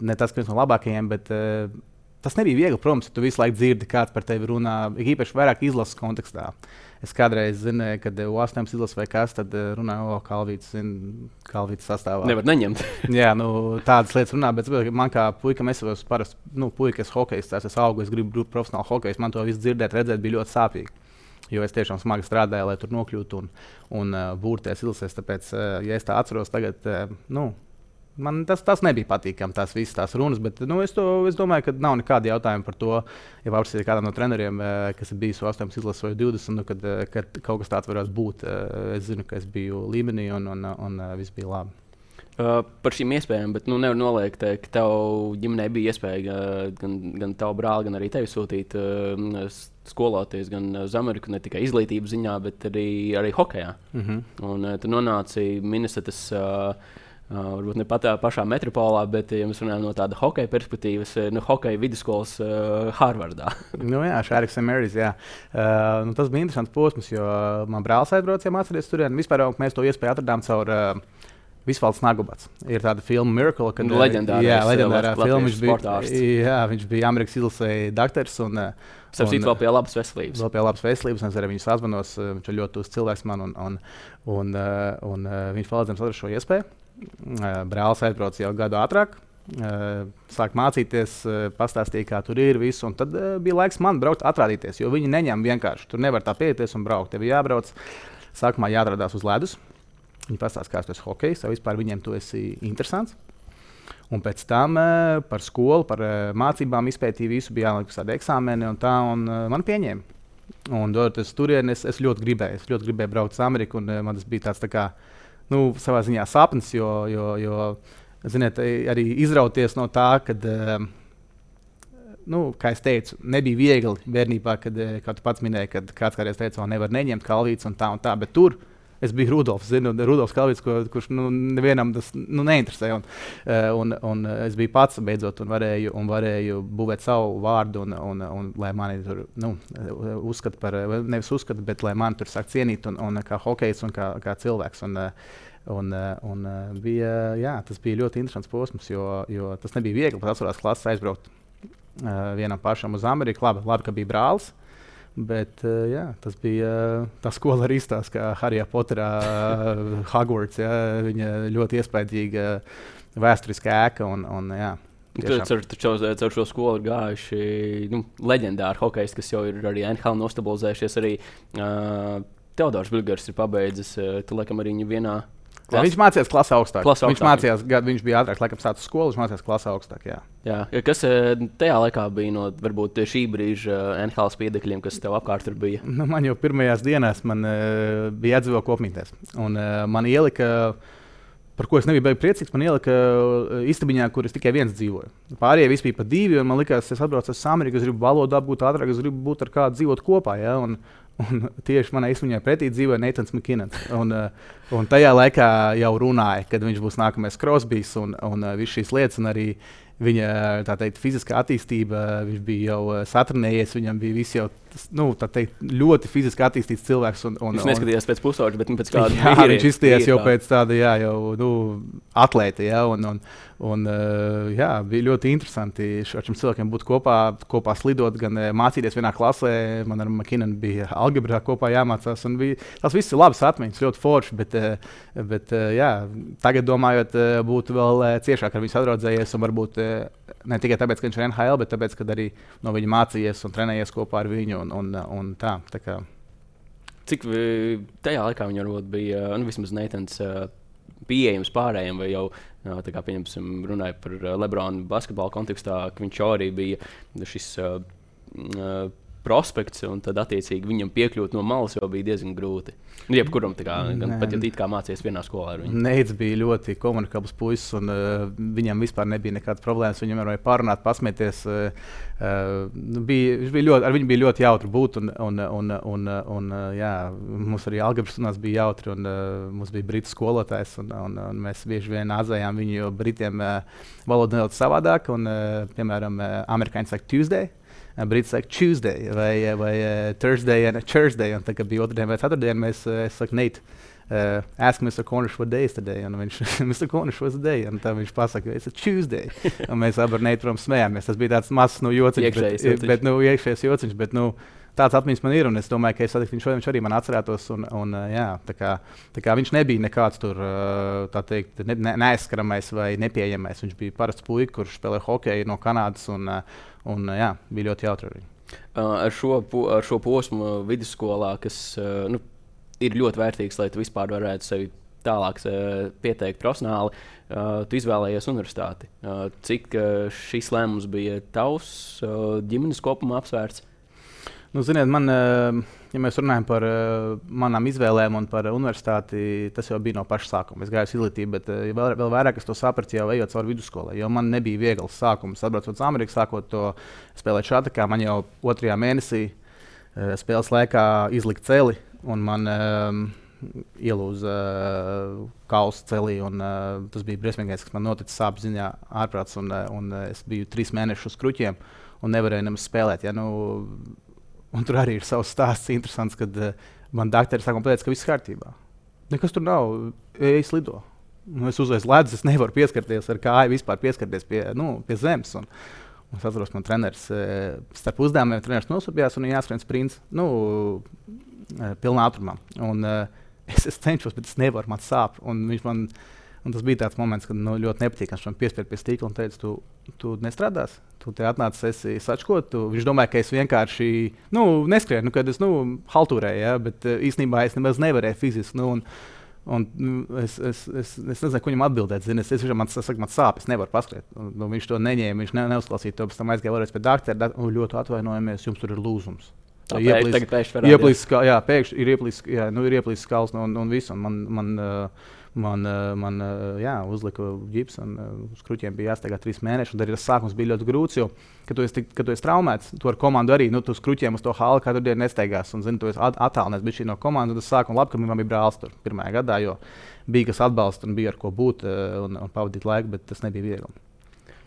ne tas, ka viens no labākajiem, bet tas nebija viegli. Protams, tu visu laiku dzirdi, kāds par tevi runā, īpaši vairāk izlases kontekstā. Es kādreiz zināju, kad U-8 izlases vai kas, tad runāju, o, Kalvīts, Kalvīts sastāvā. Nevar neņemt. Jā, nu, tādas lietas runā, bet man kā puikam, es esmu parasti, nu, puikas hokejs, tas es augu, es gribu būt profesionāls hokejs, man to visu dzirdēt, redzēt, bija ļoti sāpīgi. Jo es tiešām smagi strādāju, lai tur nokļūtu un, un uh, būrties ilgsies. Tāpēc, uh, ja es tā atceros, tagad, uh, nu, Man tas, tas nebija patīkami, tās visas tās runas, bet nu, es, to, es domāju, ka nav nekāda jautājuma par to. Ja paprasīt kādam no treneriem, eh, kas ir bijis 8 izlases vai 20, nu, kad, eh, kad kaut kas tāds varētu būt, eh, es zinu, ka es biju līmenī un, un, un, un viss bija labi. Uh, par šīm iespējām, bet nu, nevar noliegt, ka tev ģimenē bija iespēja gan, gan tavu brāli, gan arī tevi sūtīt uh, skoloties gan uz Ameriku, ne tikai izglītības ziņā, bet arī, arī hokeja. Mm -hmm. Un uh, tu nonāci Minnesotas. Uh, Uh, varbūt ne pat tā pašā metropolā, bet, ja mēs runājam no tāda hokeja perspektīvas, no hokeja vidusskolas uh, Harvardā. nu, jā, Šāriks Emerijs. Uh, nu, tas bija interesants posms, jo man brālis aizbrauca mācīties tur. Vispār mēs to iespēju atradām caur. Uh, Visvalds Nagubats. Ir tāda filma Miracle, kad nu, leģendārā, jā, leģendārā filma viņš bija. Jā, viņš bija Amerikas izlasēji doktors. Un, Starp citu, vēl pie labas veselības. Vēl pie labas veselības, un es arī viņu sazvanos. Viņš ir ļoti tūs cilvēks man, un, un, un, un, un viņš palīdzēja man atrast šo iespēju. Brālis aizbrauca jau gadu ātrāk. Sāk mācīties, pastāstīja, kā tur ir viss. Tad bija laiks man braukt, atrādīties. Jo viņi neņem vienkārši. Tur nevar tā pieties un braukt. Tev jābrauc. Sākumā jāatradās uz ledus. Viņi pastāsta, kāds tas ir hokejs, vai vispār viņiem tu esi interesants. Un pēc tam par skolu, par mācībām izpētīju visu, bija jāliek tādi eksāmeni, un tā un man pieņēma. Un doties turien, es, es ļoti gribēju. Es ļoti gribēju braukt uz Ameriku, un man tas bija tāds tā kā nu, savā ziņā sapnis, jo, jo, jo ziniet, arī izrauties no tā, ka, eh, nu, kā jau teicu, nebija viegli bērnībā, kad, eh, kā tu pats minēji, kad kāds kādreiz teica, ka nevar neņemt kalvītes un tā un tā, bet tur Es biju Rudolfs, zinu, Rudolfs Kalvits, ko, kurš nu, nevienam tas nu, neinteresē. Un, eh, un, un es biju pats beidzot un varēju, un varēju būvēt savu vārdu, un, un, un lai mani tur nu, uzskata par, nevis uzskata, bet lai mani tur sāk cienīt, un, un kā hokejs un kā, kā cilvēks. Un, Un, un bija, jā, tas bija ļoti interesants posms, jo, jo tas nebija viegli. Pat atcerās, klases aizbraukt uh, vienam pašam uz Ameriku. Labi, labi ka bija brālis. Uh, Bet uh, jā, tas bija uh, tā skola arī izstāsta, kā Harijā Poterā, uh, Hogwarts. Jā, viņa ļoti iespaidīga vēsturiska ēka. Un, un, jā, Caur, caur, šo skolu ir gājuši nu, leģendāri hokeji, kas jau ir arī NHL nostabilizējušies. Arī uh, Teodors Bilgers ir pabeidzis. Uh, tu laikam arī viņu vienā Klas... Viņš mācījās klasē augstāk. Klasa viņš mācījās, gadu, viņš bija ātrāk, laikam, sācis skolu, viņš mācījās klasē augstāk. Jā. Jā. Kas eh, tajā laikā bija no varbūt, šī brīža eh, NHL spiedekļiem, kas tev apkārt bija? Nu, man jau pirmajās dienās man, uh, bija jādzīvo kopmītēs. Un uh, man ielika. Par ko es nebiju priecīgs, man ielika istabiņā, kur es tikai viens dzīvoju. Pārējie visi bija pa divi, un man liekas, es atbraucu uz Ameriku, es gribu valodu apgūt ātrāk, es gribu būt ar kādu dzīvot kopā. Ja? Un, Un tieši manā izsmeļā pretī dzīvoja Neitans Makins. Un, uh, un tajā laikā jau runāja, kad viņš būs nākamais Krosbīs un, un uh, visas šīs lietas. Arī viņa teikt, fiziskā attīstība, viņš bija jau satrenējies, viņam bija viss jau nu, teikt, ļoti fiziski attīstīts cilvēks. Un, un, viņš neskatījās pēc pusauģa, bet pēc kāda vīriet, viņš izties jau pēc tāda, jā, jau nu, atlēta. Jā, un, un, un, uh, jā, bija ļoti interesanti ar šiem cilvēkiem būt kopā, kopā slidot, gan uh, mācīties vienā klasē. Man ar Makinu bija algebrā kopā jāmācās. Bija, tas viss ir labs atmiņas, ļoti forši. Bet, uh, bet jā, tagad domājot, būtu vēl ciešāk ar viņu sadraudzējies varbūt ne tikai tāpēc, ka viņš ir NHL, bet tāpēc, ka arī no viņa mācījies un trenējies kopā ar viņu. Un, un, un tā, tā kā. Cik tajā laikā viņa varbūt bija nu, vismaz Neitans pieejams pārējiem, vai jau tā kā pieņemsim, runāja par Lebronu basketbola kontekstā, ka viņš arī bija šis. Uh, prospekts, un tad, attiecīgi, viņam piekļūt no malas jau bija diezgan grūti. Nu, jebkuram, kā, gan pat ja tā kā mācījies vienā skolā ar viņu. Neids bija ļoti komunikabls puisis, un uh, viņam vispār nebija nekādas problēmas. Viņam varēja pārunāt, pasmieties. Uh, uh, bija, bija ļoti, ar viņu bija ļoti jautri būt, un, un, un, un, un jā, mums arī algebras bija jautri, un uh, mums bija britu skolotājs, un, un, un mēs bieži vien azējām viņu, jo britiem uh, valoda nedaudz savādāk, un, uh, piemēram, uh, amerikāņi saka Tuesday. Brīdis saka, Tuesday vai, vai uh, Thursday un Thursday. Un tā kā bija otrdiena vai ceturtdiena, mēs uh, sakām, Nate. Uh, ask Mr. Cornish what day is today. Un viņš, Mr. Cornish, what's the day? Un tā viņš pasaka, it's a Tuesday. un mēs abi ar Nate prom smējāmies. Tas bija tāds mazs nu, jociņš. Iekšējais bet, bet, nu, iekšējais jociņš. Bet, nu, tāds atmiņas man ir, es domāju, ka es satiktu viņu šodien, viņš arī man atcerētos. Un, un, jā, tā kā, tā kā viņš nebija nekāds tur, teikt, ne, ne, neaizskaramais vai nepieejamais. Viņš bija parasts puika, kurš spēlē hokeju no Kanādas. Un, Un, jā, bija ļoti jautri arī. Ar, šo, ar šo posmu vidusskolā, kas nu, ir ļoti vērtīgs, lai tu vispār varētu sevi tālāk pieteikt profesionāli, tu izvēlējies universitāti. Cik šis lēmums bija tavs ģimenes kopumā apsvērts? Nu, ziniet, man, eh, ja mēs runājam par eh, manām izvēlēm un par universitāti, tas jau bija no paša sākuma. Es gāju uz izglītību, bet eh, vēl, vēl vairāk es to sapratu jau ejot cauri vidusskolai. Jo man nebija viegls sākums. Atbraucot uz Ameriku, sākot to spēlēt šādi, kā man jau otrajā mēnesī spēles laikā izlika celi un man um, ielūza uh, kausa celī. Un, uh, tas bija briesmīgais, kas man noticis sāpju ziņā ārprāts. Un, un es biju trīs mēnešus uz kruķiem un nevarēju nemaz spēlēt. Ja, nu, Un tur arī ir savs stāsts, interesants, kad uh, man doktori sākumā pateica, ka viss kārtībā. Nekas tur nav, ej, lido. Nu, es uzlieku ledus, es nevaru pieskarties ar kāju, vispār pieskarties pie, nu, pie zemes. Un, un es atceros, ka man treneris uh, starp uzdevumiem nosūpījās un jāskrien sprints nu, uh, pilnā ātrumā. Un, es, es cenšos, bet es nevaru, man sāp. Un viņš man Un tas bija tāds moments, kad nu, ļoti nepatīkams man piespiest pie stīkla un teica, tu, tu nestrādās. Tu te atnāc, esi sačkot. Tu, viņš domāja, ka es vienkārši nu, neskrienu, kad es nu, haltūrēju, ja, bet uh, īstenībā es nemaz nevarēju fiziski. Nu, un, Un, nu, es, es, es, es nezinu, ko viņam atbildēt. Zini, es tiešām man, saku, man sāp, es nevaru paskriet. Nu, viņš to neņēma, viņš ne, neuzklausīja to. Pēc tam aizgāja vēlreiz pie doktora. Ļoti atvainojamies, jums tur ir lūzums. Tā ir ieplīsis, jā, pēkšņi ir ieplīsis, jā, nu, ir ieplīsis skals un, un viss. Un man, man, uh, Man, eh, man eh, jā, uzlika ģips, un eh, uz kruķiem bija jāsteigā trīs mēneši. Tad tas sākums bija ļoti grūts, jo, kad tu esi, kad tu esi traumēts, tu ar komandu arī nu, uz kruķiem uz to halu katru dienu nesteigās. Un, zini, tu esi attālināts no komandas. Tas sākums labi, ka man bija brālis tur pirmajā gadā, jo bija kas atbalsta un bija ar ko būt un, un pavadīt laiku, bet tas nebija viegli.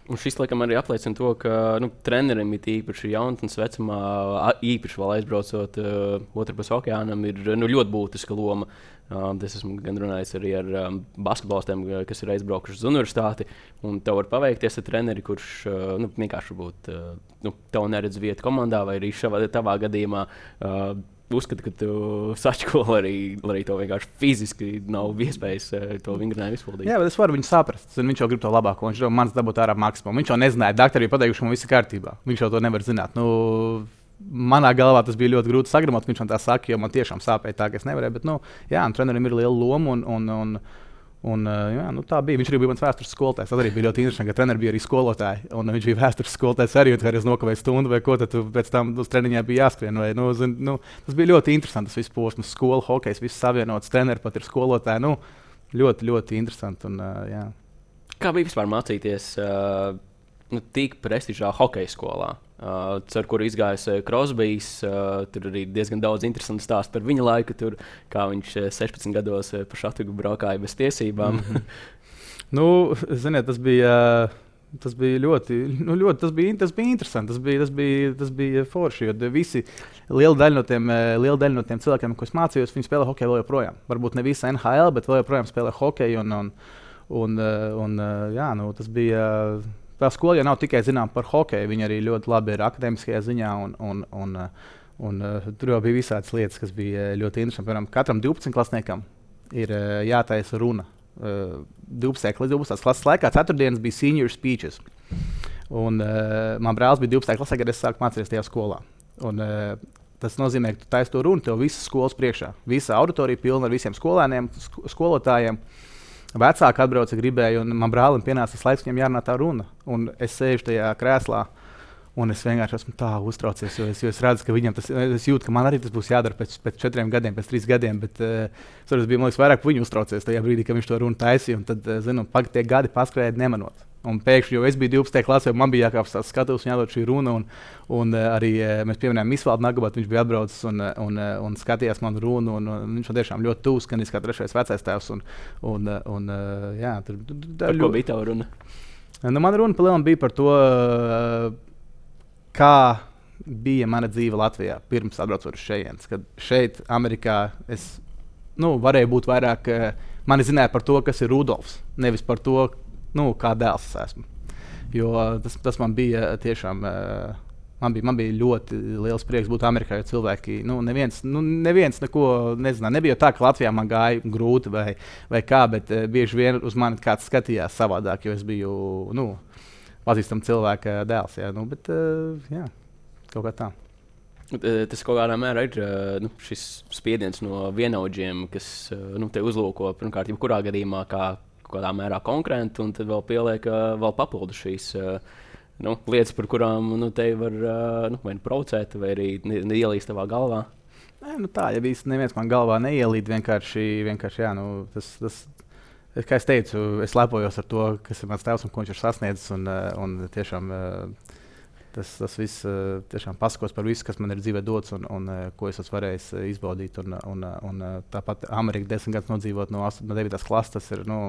Un šis laikam arī apliecina to, ka nu, trenerim ir īpaši jaunatnes vecumā, īpaši vēl aizbraucot uh, otrpus okeānam, ir nu, ļoti būtiska loma. Uh, es esmu gan runājis arī ar um, basketbolistiem, kas ir aizbraukuši uz universitāti. Un tev var paveikties ar treneri, kurš uh, nu, vienkārši būt, uh, nu, tev neredz vietu komandā, vai arī šavā, tavā gadījumā. Uh, uzskata, ka tu sačkoli arī, arī to vienkārši fiziski nav iespējas eh, to vingrinājumu izpildīt. Jā, bet es varu viņu saprast. Zin, viņš jau grib to labāko. Viņš jau manis dabūt ārā maksimumu. Viņš jau nezināja, doktori bija pateikuši, ka man viss ir kārtībā. Viņš jau to nevar zināt. Nu, manā galvā tas bija ļoti grūti sagramot, viņš man tā saka, jo man tiešām sāpēja tā, ka es nevarēju. Bet, nu, jā, trenerim ir liela loma. Un, un, un, Un, jā, nu, tā bija. Viņš arī bija mans vēstures skolotājs. Tas arī bija ļoti interesanti, ka treneris bija arī skolotājs. Un viņš bija vēstures skolotājs arī. Kad es nokavēju stundu vai ko, tad pēc tam uz treniņā bija jāskrien. Vai, nu, zin, nu, tas bija ļoti interesanti. Tas viss posms, skola, hokejs, viss savienots. Treneris pat ir skolotāji. Nu, ļoti, ļoti interesanti. Un, jā. Kā bija vispār mācīties uh, nu, tik prestižā hokeja skolā? uh, ar kuru izgājis uh, Krosbijs. Uh, tur arī diezgan daudz interesantu stāstu par viņa laiku, tur, kā viņš uh, 16 gados uh, pa šādu braukāja bez tiesībām. Mm -hmm. nu, ziniet, tas bija. Uh... Tas bija ļoti, nu, ļoti tas bija, tas bija interesanti. Tas bija, tas bija, tas bija forši. Jo visi, liela daļa no tiem, liela daļa no tiem cilvēkiem, es mācījos, viņi spēlē hokeju vēl joprojām. Varbūt ne visi NHL, bet vēl joprojām spēlē hokeju. Un, un, un, un, jā, nu, tas bija tā skola jau nav tikai zināma par hokeju, viņi arī ļoti labi ir akadēmiskajā ziņā. Un, un, un, un, un, tur jau bija visādas lietas, kas bija ļoti interesantas. Piemēram, katram 12 klasniekam ir jātaisa runa. 12. līdz 12. klases laikā, ceturtdienas bija senior speeches. Un, uh, man brālis bija 12. klasē, kad es sāku mācīties tajā skolā. Un, uh, Tas nozīmē, ka tu taisīsi to runu, tev visas skolas priekšā. Visa auditorija pilna ar visiem skolēniem, skolotājiem. Uh, Vecāki atbrauca, gribēja, un man brālim pienāca tas laiks, viņam jārunā tā runa. Un es sēžu tajā krēslā. Un es vienkārši esmu tā uztraucies, jo es, jo es redzu, ka viņam tas ir. Ka man arī tas būs jādara pēc, pēc četriem gadiem, pēc trīs gadiem. Bet uh, es biju liekas, vairāk viņu uztraucies tajā brīdī, kad viņš to runu taisīja. Tad, uh, zinu, pagaidā tie gadi paskrēja nemanot. Un pēkšņi, jo es biju 12. klasē, man bija jākāpjas tāds skatuves un jādod šī runa. Un, un uh, arī uh, mēs pieminējām Misvaldu Nagabatu, viņš bija atbraucis un, uh, un, un skatījās manu runu. Un, un viņš tiešām ļoti tūs, gan kā trešais vecais tēvs. Un, un, un, jā, tur, tur, ļoti... bija tā runa? Nu, man runa palielam bija par to, kā bija mana dzīve Latvijā pirms atbraucot uz šejienes. Kad šeit, Amerikā, es nu, varēju būt vairāk. Mani zināja par to, kas ir Rudolfs, nevis par to, nu, kā dēls es esmu. Jo tas, tas man bija tiešām. Uh, Man bija, man bija ļoti liels prieks būt Amerikā, jo cilvēki, nu, neviens, nu, neviens neko nezināja. Nebija tā, ka Latvijā man gāja grūti vai, vai kā, bet uh, bieži vien uz mani kāds skatījās savādāk, jo es biju nu, pazīstams cilvēka dēls. Jā, nu, bet, uh, jā, kaut kā tā. Tas kaut kādā mērā ir nu, šis spiediens no vienaudžiem, kas nu, te uzlūko, pirmkārt, jebkurā gadījumā, kā kādā mērā konkurenti, un tad vēl pieliek vēl papildu šīs. Nu, lietas, par kurām nu, te var nu, vai nu provocēt, vai arī neielīst tavā galvā. Nē, nu tā, ja viss neviens man galvā neielīd, vienkārši, vienkārši jā, nu, tas, tas, kā es teicu, es lepojos ar to, kas ir mans tēvs un ko viņš ir sasniedzis. Un, un tiešām, tas, tas viss tiešām pasakos par visu, kas man ir dzīvē dots un, un ko es esmu varējis izbaudīt. Un, un, un tāpat Amerikā desmit gadus nodzīvot no, 8, no 9. klases, tas ir. Nu,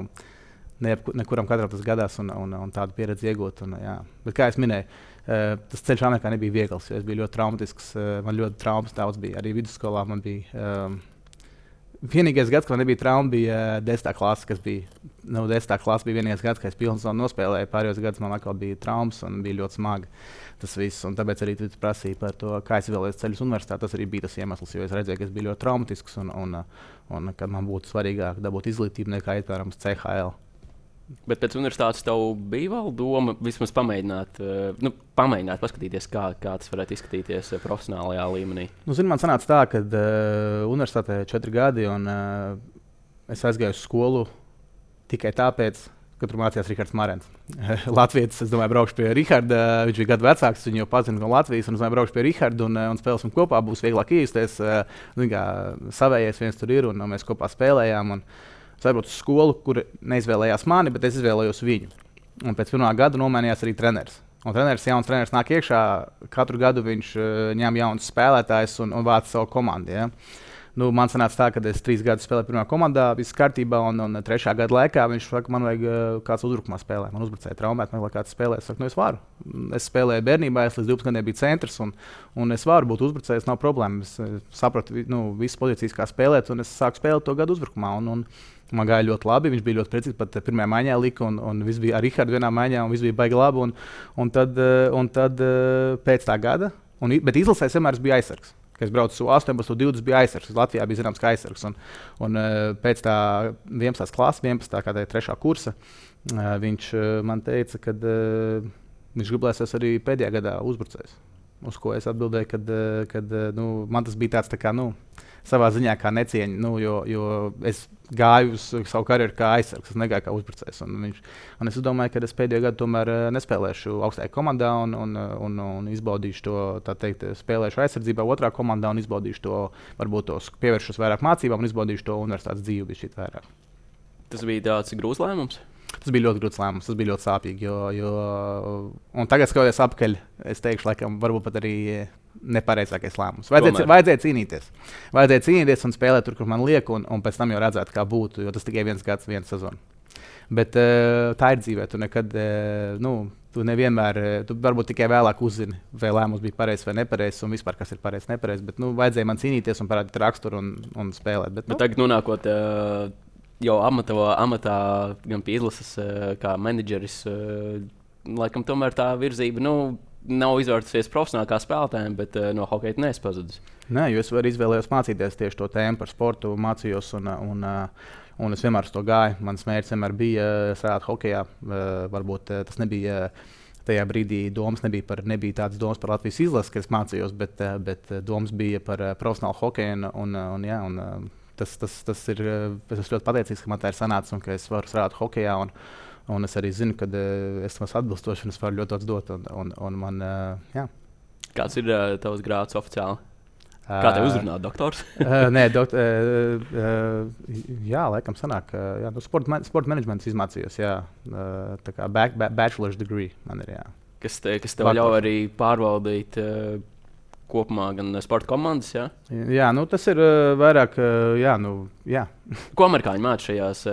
Ne, nekuram katram tas gadās, un, un, un tādu pieredzi iegūt. Un, jā. Bet, kā jau minēju, tas ceļš Amerikā nebija viegls. Es biju ļoti traumatisks. Man ļoti traumas daudz bija. Arī vidusskolā man bija. Um, Vienīgais gads, kad man nebija trauma, bija uh, 10. klase, kas bija. Nu, 10. klase bija vienīgais gads, kad es pilnībā nospēlēju. Pārējos gados man atkal bija traumas un bija ļoti smagi tas viss. Un tāpēc arī tu prasīji par to, kā es vēlējos ceļus universitātē. Tas arī bija tas iemesls, jo es redzēju, ka es biju ļoti traumatisks un, un, un, un kad man būtu svarīgāk dabūt izglītību nekā iet, piemēram, CHL. Bet pēc universitātes tev bija vēl doma vismaz pamēģināt, uh, nu, pamēģināt paskatīties, kā, kā tas varētu izskatīties uh, profesionālajā līmenī. Nu, zin, man sanāca tā, ka uh, universitātē ir četri gadi, un uh, es aizgāju uz skolu tikai tāpēc, ka tur mācījās Rahards Marens. Latvijas, es domāju, braukšu pie Raharda. Viņš bija gadu vecāks, viņu jau pazinu no Latvijas. Un es domāju, braukšu pie Raharda un, un spēlēsim kopā. Būs vieglāk iesties. Savējais viens tur ir un mēs kopā spēlējām. Un, uh, Es aizbraucu uz skolu, kur neizvēlējās mani, bet es izvēlējos viņu. Un pēc pirmā gada nomainījās arī treneris. Un treneris, jauns treneris nāk iekšā, katru gadu viņš uh, ņem jaunus spēlētājus un, un vāc savu komandu. Ja? Nu, man sanāca tā, ka es trīs gadus spēlēju pirmā komandā, viss kārtībā, un, un trešā gada laikā viņš saka, man vajag uh, kāds uzbrukumā spēlēt. Man uzbrucēja traumēt, man vajag kāds spēlēt. Es saku, nu, es varu. Es spēlēju bērnībā, es līdz 12 gadiem biju centrs, un, un es varu būt uzbrucējs, nav problēma. Es uh, sapratu nu, visas pozīcijas, kā spēlēt, un es sāku spēlēt to gadu uzbrukumā. Un, un, Man gāja ļoti labi. Viņš bija ļoti precīzi. Pat pirmā maiņā lika, un, un viss bija ar Rīgārdu vienā maiņā, un viss bija baigi labi. Un, un tad, eh, un tad eh, pēc tā gada, un, bet izlasēs vienmēr bija aizsargs. Kad es braucu uz 18, 20, bija aizsargs. Latvijā bija zināms, ka aizsargs. Un, un eh, pēc tā 11. klases, 11. kā tā 3. kursa, viņš man teica, ka viņš gribēs arī pēdējā gadā uzbrucējs. Uz ko es atbildēju, ka nu, man tas bija tāds tā kā. Nu, savā ziņā kā necieņa, nu, jo, jo es gāju uz savu karjeru kā aizsargs, es negāju kā uzbrucējs. Un, viņš, un es domāju, ka es pēdējo gadu tomēr eh, nespēlēšu augstajā komandā un, un, un, un izbaudīšu to, tā teikt, spēlēšu aizsardzībā otrā komandā un izbaudīšu to, varbūt tos pievēršos vairāk mācībām un izbaudīšu to universitātes dzīvi šī vairāk. Tas bija tāds grūts lēmums. Tas bija ļoti grūts lēmums, tas bija ļoti sāpīgi. Jo, jo, un tagad, skatoties atpakaļ, es teikšu, laikam, varbūt pat arī nepareizākais lēmums. Vajadzēja, vajadzēja cīnīties. Vajadzēja cīnīties un spēlēt tur, kur man liek, un, un pēc tam jau redzēt, kā būtu. Jo tas tikai viens gads, viena sezona. Bet uh, tā ir dzīve. Tu nekad, uh, nu, tu nevienmēr, uh, tu varbūt tikai vēlāk uzzini, vai lēmums bija pareizs vai nepareizs, un vispār kas ir pareizs, nepareizs. Bet, nu, vajadzēja man cīnīties un parādīt raksturu un, un spēlēt. Bet, Bet nu, tagad, nonākot uh, jau amatā, amatā gan pie izlases, uh, kā menedžeris, uh, laikam tomēr tā virzība nu, nav izvērtusies profesionāli kā spēlētājiem, bet uh, no hokeja neesmu pazudis. Nē, jo es varu izvēlēties mācīties tieši to tēmu par sportu, mācījos. Un, un, uh, un es vienmēr uz to gāju. Mans mērķis vienmēr bija strādāt hokeja. Varbūt tas nebija. Tajā brīdī domas nebija, par, nebija tādas domas par Latvijas izlasi, kas mācījos, bet, bet domas bija par profesionālu hokeju. Un, un, jā, un, tas, tas, tas ir, uh, es esmu ļoti pateicīgs, ka man tā ir sanācis un ka es varu strādāt hokeja. Un, un es arī zinu, ka uh, es esmu atbilstošs un es varu ļoti daudz dot. Un, un, un man, uh, jā. Kāds ir tavs grāds oficiāli? Kā tev uzrunā doktors? uh, nē, dokt, uh, uh, jā, laikam, sanāk, uh, jā, nu, sporta, man, sporta menedžments izmācījos. Jā, uh, tā kā back, back, bachelor's degree man ir. Jā. Kas, te, kas tev Bakalaura. ļauj arī pārvaldīt uh, kopumā gan sporta komandas? Ja? jā, nu, tas ir uh, vairāk, uh, jā, nu, jā. Ko amerikāņi māca šajās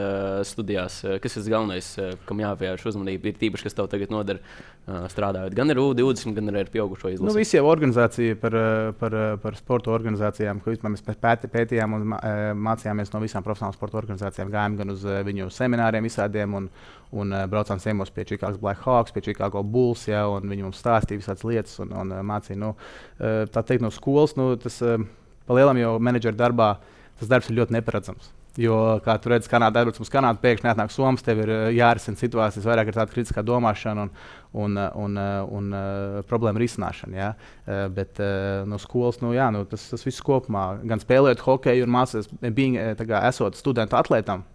studijās? Kas ir galvenais, kam jāpievērš uzmanība? Ir tīpaši, kas tev tagad noder uh, strādājot gan ar U20, gan arī ar pieaugušo Nu, izlasi. visi jau organizācija par, par, par sporta organizācijām, ko mēs pēti, pētījām un mā- mācījāmies no visām profesionālām sporta organizācijām. Gājām gan uz viņu semināriem, visādiem, un, un braucām ciemos pie Chicago Blackhawks, pie Chicago Bulls. Ja, un viņi mums stāstīja visādas lietas un, un mācīja. Nu, tā teikt, no skolas, nu, tas uh, palielam jau menedžera darbā, tas darbs ir ļoti neparedzams. Jo, kā tu redzi, Kanādā ir mums Kanāda, pēkšņi atnāk Somijas, tev ir uh, jārisina situācijas, vairāk ir tāda kritiskā domāšana un, un, uh, un, uh, un uh, problēma risināšana. Ja? Bet no skolas, nu, jā, nu, tas, tas viss kopumā, gan spēlējot hokeju, un mācīties, esot studentu atlētam.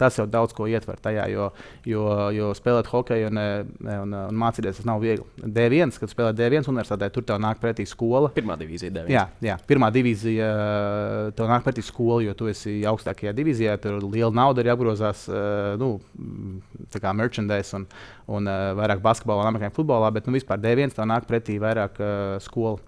Tas jau daudz ko ietver tajā, jo, jo, jo spēlēt hokeju un, uh, un, uh, un mācīties tas nav viegli. D1, kad spēlē D1 universitātē, tur tev nāk pretī skola. Pirmā divīzija deviņas. Jā, jā, pirmā divīzija uh, tev nāk pretī skola, jo tu esi augstākajā divīzijā. Tur liela nauda ir jāapgrozās, nu, tā kā merchandise un, un vairāk basketbolā un amerikāņu futbolā, bet nu, vispār D1 tev nāk pretī vairāk skola.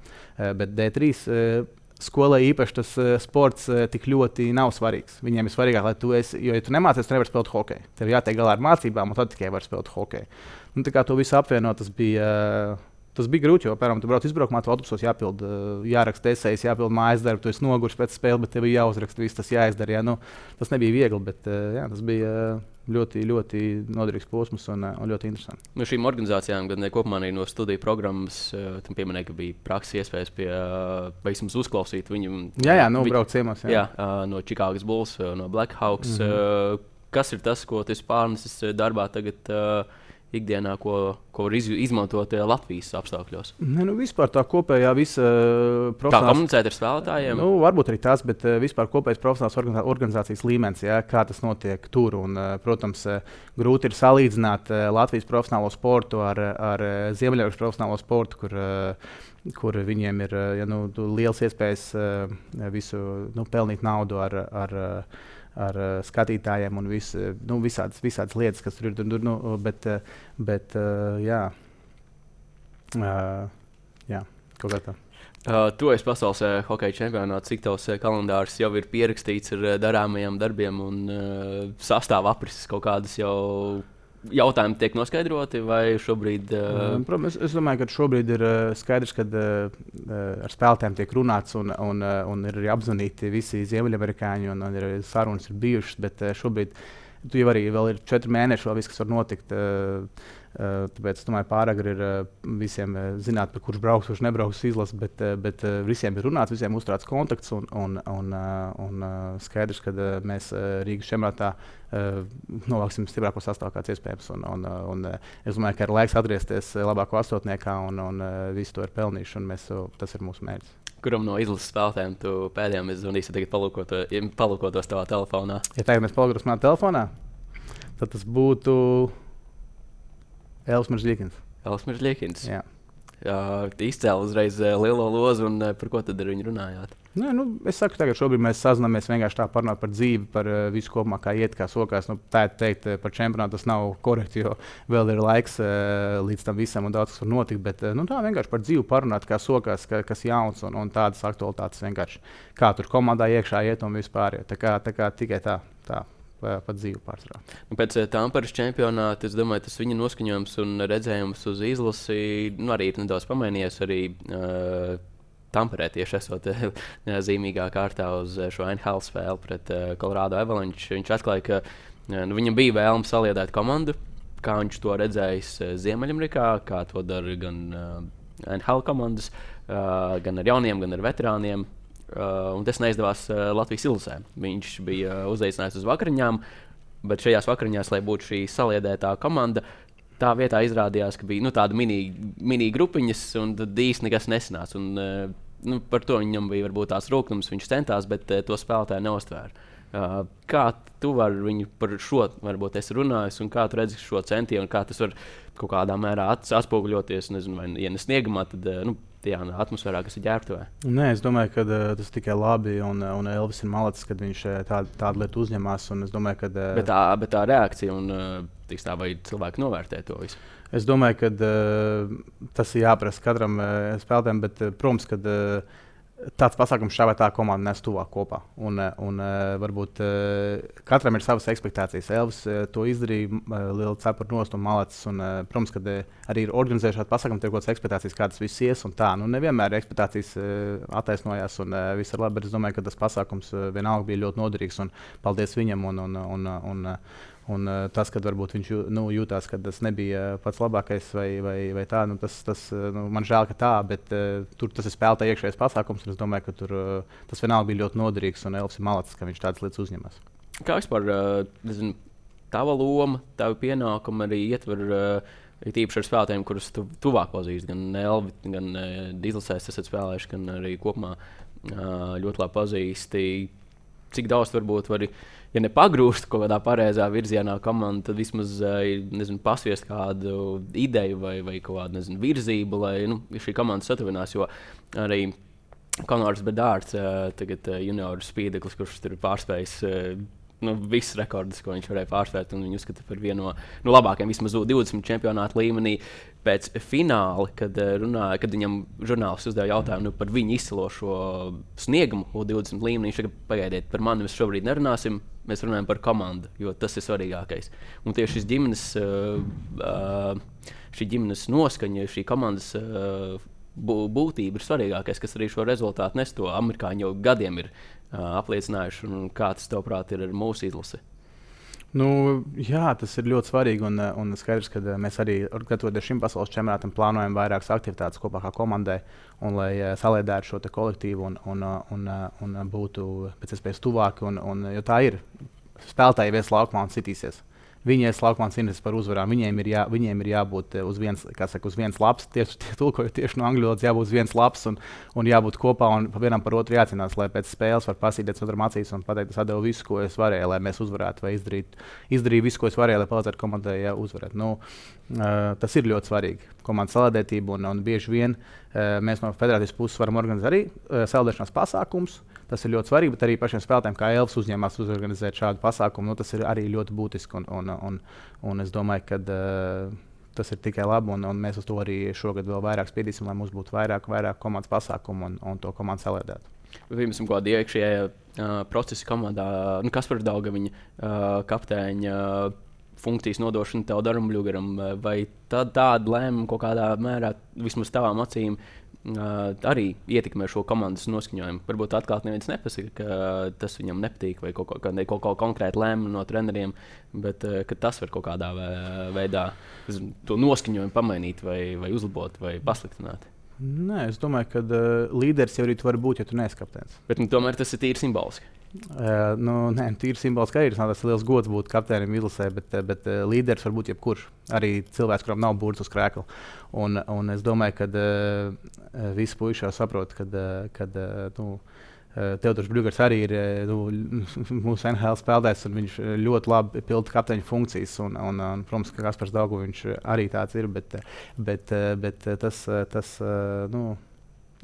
Bet D3 uh, skolai īpaši tas uh, sports uh, tik ļoti nav svarīgs. Viņiem ir svarīgāk, lai tu esi, jo, ja tu nemācies, tu nevari spēlēt hokeju. Tev jātiek galā ar mācībām, un tad tikai var spēlēt hokeju. Nu, tā kā to visu apvienot, tas bija. Uh, Tas bija grūti, jo, piemēram, tu brauc izbraukumā, tu autobusos jāpild, jāraksta esejas, jāpild mājas darbi, tu esi noguris pēc spēles, bet tev ir jāuzraksta viss, tas jāizdara. Jā. Nu, tas nebija viegli, bet jā, tas bija ļoti, ļoti noderīgs posms un, uh, un ļoti interesants. No šīm organizācijām, gan kopumā arī no studiju programmas, uh, tam pieminēja, ka bija prakses iespējas pie uh, vismaz uzklausīt viņu. Jā, jā, nu, brauc ciemos. jā. Jā, no Chicago Bulls, no Blackhawks. Mm. -hmm. kas ir tas, ko esi pārnesis darbā tagad? Ikdienā, ko, ko var iz, izmantot uh, Latvijas apstākļos. Ne, nu, vispār tā kopējā visa Kā profesionālā komunicēt ar spēlētājiem? Nu, varbūt arī tas, bet uh, vispār kopējais profesionāls organizā organizācijas līmenis, ja, kā tas notiek tur. Un, protams, grūti ir salīdzināt Latvijas profesionālo sportu ar, ar Ziemeļvalsts profesionālo sportu, kur, kur viņiem ir ja, nu, liels iespējas visu nu, pelnīt naudu ar. ar Ar uh, skatītājiem un vis, uh, nu, visādas, visādas lietas, kas tur ir. Tur, nu, bet, uh, bet uh, jā, uh, jā, kaut kā tā. Uh, tu esi pasaules uh, hokeja čempionāts, cik tavs uh, kalendārs jau ir pierakstīts ar uh, darāmajiem darbiem un uh, sastāvā aprises kaut kādas jau jautājumi tiek noskaidroti, vai šobrīd uh, Uh, Protams, es, es domāju, ka šobrīd ir uh, skaidrs, ka uh, ar spēlētājiem tiek runāts un, un, uh, un ir arī apzvanīti visi ziemeļamerikāņi un, un ir sarunas ir bijušas. Bet uh, šobrīd tu jau arī ir četri mēneši, vēl viss, kas var notikt. Uh, tāpēc es domāju, pārāk ir uh, visiem uh, zināt, par kurš brauks, kurš nebrauks izlases, bet, bet visiem ir runāts, visiem uzturēts kontakts un, un, un, un skaidrs, ka mēs Rīgas čempionātā novāksim stiprāko sastāvu, kāds iespējams. Un, un, un, es domāju, ka ir laiks atgriezties labāko astotniekā un, un visi to ir pelnījuši. Mēs, tas ir mūsu mērķis. kuram no izlases spēlētājiem tu pēdējiem zvanīsi, tagad palūkoto, palūkotos tavā telefonā. Ja tagad mēs palūkotos manā telefonā, tad tas būtu Elvis Mirkins. Elsmers Liekins. Jā. uh, izcēla uzreiz uh, lielo lozu, un uh, par ko tad ar viņu runājāt? Nē, nu, es saku, tagad šobrīd mēs sazināmies vienkārši tā parunāt par dzīvi, par uh, visu kopumā, kā iet, kā sokās. Nu, tā teikt, par čempionātu tas nav korekti, jo vēl ir laiks uh, līdz tam visam un daudz kas var notikt. Bet uh, nu, tā vienkārši par dzīvi parunāt, kā sokās, ka, kas jauns un, un tādas aktualitātes vienkārši kā tur komandā iekšā iet un vispār. Tā kā, tā kā tikai tā. tā pa dzīvi pārsvarā. Nu, pēc tam par čempionātu, es domāju, tas viņa noskaņojums un redzējums uz izlasi nu, arī ir nedaudz pamainījies. Arī, uh, Tamperē tieši esot zīmīgā kārtā uz šo NHL spēli pret Colorado Avalanche. Viņš atklāja, ka nu, viņam bija vēlme saliedēt komandu, kā viņš to redzējis Ziemeļamerikā, kā to dara gan NHL komandas, gan ar jauniem, gan ar veterāniem. Uh, tas neizdevās uh, Latvijas ilūzē. Viņš bija uh, uzaicinājis uz vakariņām, bet šajās vakariņās, lai būtu šī saliedētā komanda, tā vietā izrādījās, ka bija nu, tāda mini-grupiņas, mini un tad īstenībā nekas nesanāca. Un, uh, nu, par to viņam bija varbūt tās rūkums, viņš centās, bet uh, to spēlētāju neustvēra. Uh, kā tu vari viņu par šo varbūt es runāju, un kā tu redzi šo centienu, kā tas var kaut kādā mērā atspoguļoties, nezinu, vai ja ne sniegamā, tad uh, nu, tajā atmosfērā, kas ir ģērbtuvē. Nē, es domāju, ka uh, tas tikai labi, un, un Elvis ir malacis, kad viņš tādu, tādu lietu uzņemās. Domāju, ka, uh, bet, tā, bet tā reakcija un uh, tā, vai cilvēki novērtē to visu? Es domāju, ka uh, tas ir jāprasa katram uh, spēlētājam, bet, uh, protams, ka uh, tāds pasākums šā vai tā komanda nes tuvāk kopā. Un, un varbūt katram ir savas expectācijas. Elvis to izdarīja, liela cepura nost un malacis. Un, protams, kad arī ir organizējuši šādu pasākumu, ir kaut kādas expectācijas, kā tas viss ies. Tā nu, nevienmēr expectācijas attaisnojās un viss ir labi. Bet es domāju, ka tas pasākums vienalga bija ļoti noderīgs un paldies viņam. Un, un, un, un, Un, uh, tas, kad varbūt viņš nu, jutās, ka tas nebija pats labākais, vai, vai, vai tā, nu, tas, tas nu, man žēl, ka tā, bet uh, tur tas ir spēlētāja iekšējais pasākums. Es domāju, ka tur, uh, tas vienalga bija ļoti noderīgs un Elvis ir malacis, ka viņš tādas lietas uzņemas. Kā vispār uh, tava loma, tavi pienākumi arī ietver? Uh, Ir tīpaši ar spēlētājiem, kurus tu tuvāk pazīsti. Gan Elvi, gan uh, Dīzelsēs esat spēlējuši, gan arī kopumā uh, ļoti labi pazīsti. Cik daudz varbūt vari ja ne pagrūst kaut kādā pareizā virzienā komanda, tad vismaz eh, nezinu, pasviest kādu ideju vai, vai kādu nezinu, virzību, lai nu, šī komanda satuvinās. Jo arī Konors Bedārds, eh, tagad eh, junioru spīdeklis, kurš tur pārspējis nu, visas rekordus, ko viņš varēja pārspēt. Viņu uzskata par vienu no nu, labākajiem, vismaz 20 čempionāta līmenī. Pēc fināla, kad, eh, runāja, kad viņam žurnālists uzdeva jautājumu nu, par viņu izcilošo sniegumu U20 līmenī, viņš teica, pagaidiet, par mani mēs šobrīd nerunāsim. Mēs runājam par komandu, jo tas ir svarīgākais. Un tieši šis ģimenes, uh, uh, šī ģimenes noskaņa, šī komandas būtība ir svarīgākais, kas arī šo rezultātu nes. To amerikāņi jau gadiem ir apliecinājuši. Kā tas, tavuprāt, ir ar mūsu izlasi? Nu, jā, tas ir ļoti svarīgi. Un, un skaidrs, ka mēs arī gatavoties šim pasaules čempionātam, plānojam vairākas aktivitātes kopā kā komandai, un lai saliedētu šo kolektīvu un, un, un, un, un būtu pēc iespējas tuvāki. Un, un, jo tā ir. Spēlētāji viens laukumā un citīsies. Viņai slāpekļi cīnās par uzvarām. Viņiem ir, jā, viņiem ir jābūt eh, uz vienas, saka, uz vienas lapas, tieši tie, tulkojot tieši no angļu valodas, jābūt uz vienas lapas un, un jābūt kopā un pa vienam par otru jācīnās, lai pēc spēles var pasīdēt otram acīs un pateikt, es devu visu, ko es varēju, lai mēs uzvarētu, vai izdarīt, izdarīju visu, ko es varēju, lai palīdzētu komandai ja, uzvarēt. Nu, uh, tas ir ļoti svarīgi. Komandas salādētība un, un bieži vien uh, mēs no federācijas puses varam organizēt arī uh, saldēšanās pasākumus. Uh, Tas ir ļoti svarīgi, bet arī pašiem spēlētājiem, kā Elvis uzņēmās uzorganizēt šādu pasākumu, nu, tas ir arī ļoti būtiski. Un, un, un, un es domāju, ka uh, tas ir tikai labi, un, un mēs uz to arī šogad vēl vairāk spiedīsim, lai mums būtu vairāk, vairāk komandas pasākumu un, un to komandu salēdētu. Pirms tam kāda iekšējā uh, procesa komandā, nu, kas par Dauga viņa uh, kapteiņa. Uh, funkcijas nodošana Teodoram Blugaram, vai tāda lēmuma kaut kādā mērā, vismaz tavām acīm, Uh, arī ietekmē šo komandas noskaņojumu. Varbūt atkal neviens nepasaka, ka tas viņam nepatīk, vai kaut ko, ka kaut ko konkrēti lēma no treneriem, bet uh, tas var kaut kādā veidā to noskaņojumu pamainīt, vai, vai uzlabot, vai pasliktināt. Nē, es domāju, ka uh, līderis jau arī var būt, ja tu neesi kapteinis. Bet nu, tomēr tas ir tīri simboliski. Uh, nu, nē, tīri simboliski arī tas liels gods būt kapteinim izlasē, bet, bet uh, līderis var būt jebkurš. Arī cilvēks, kuram nav burbuļs uz krēsla. Un, un es domāju, ka uh, visi puiši saprot, ka uh, nu, Teodors Brīsīs arī ir nu, mūsu NHL spēlētājs, un viņš ļoti labi pilda kapteiņa funkcijas. Un, un, un, protams, ka Kaspars Dārgovs arī tāds ir, bet, bet, bet tas, tas nu,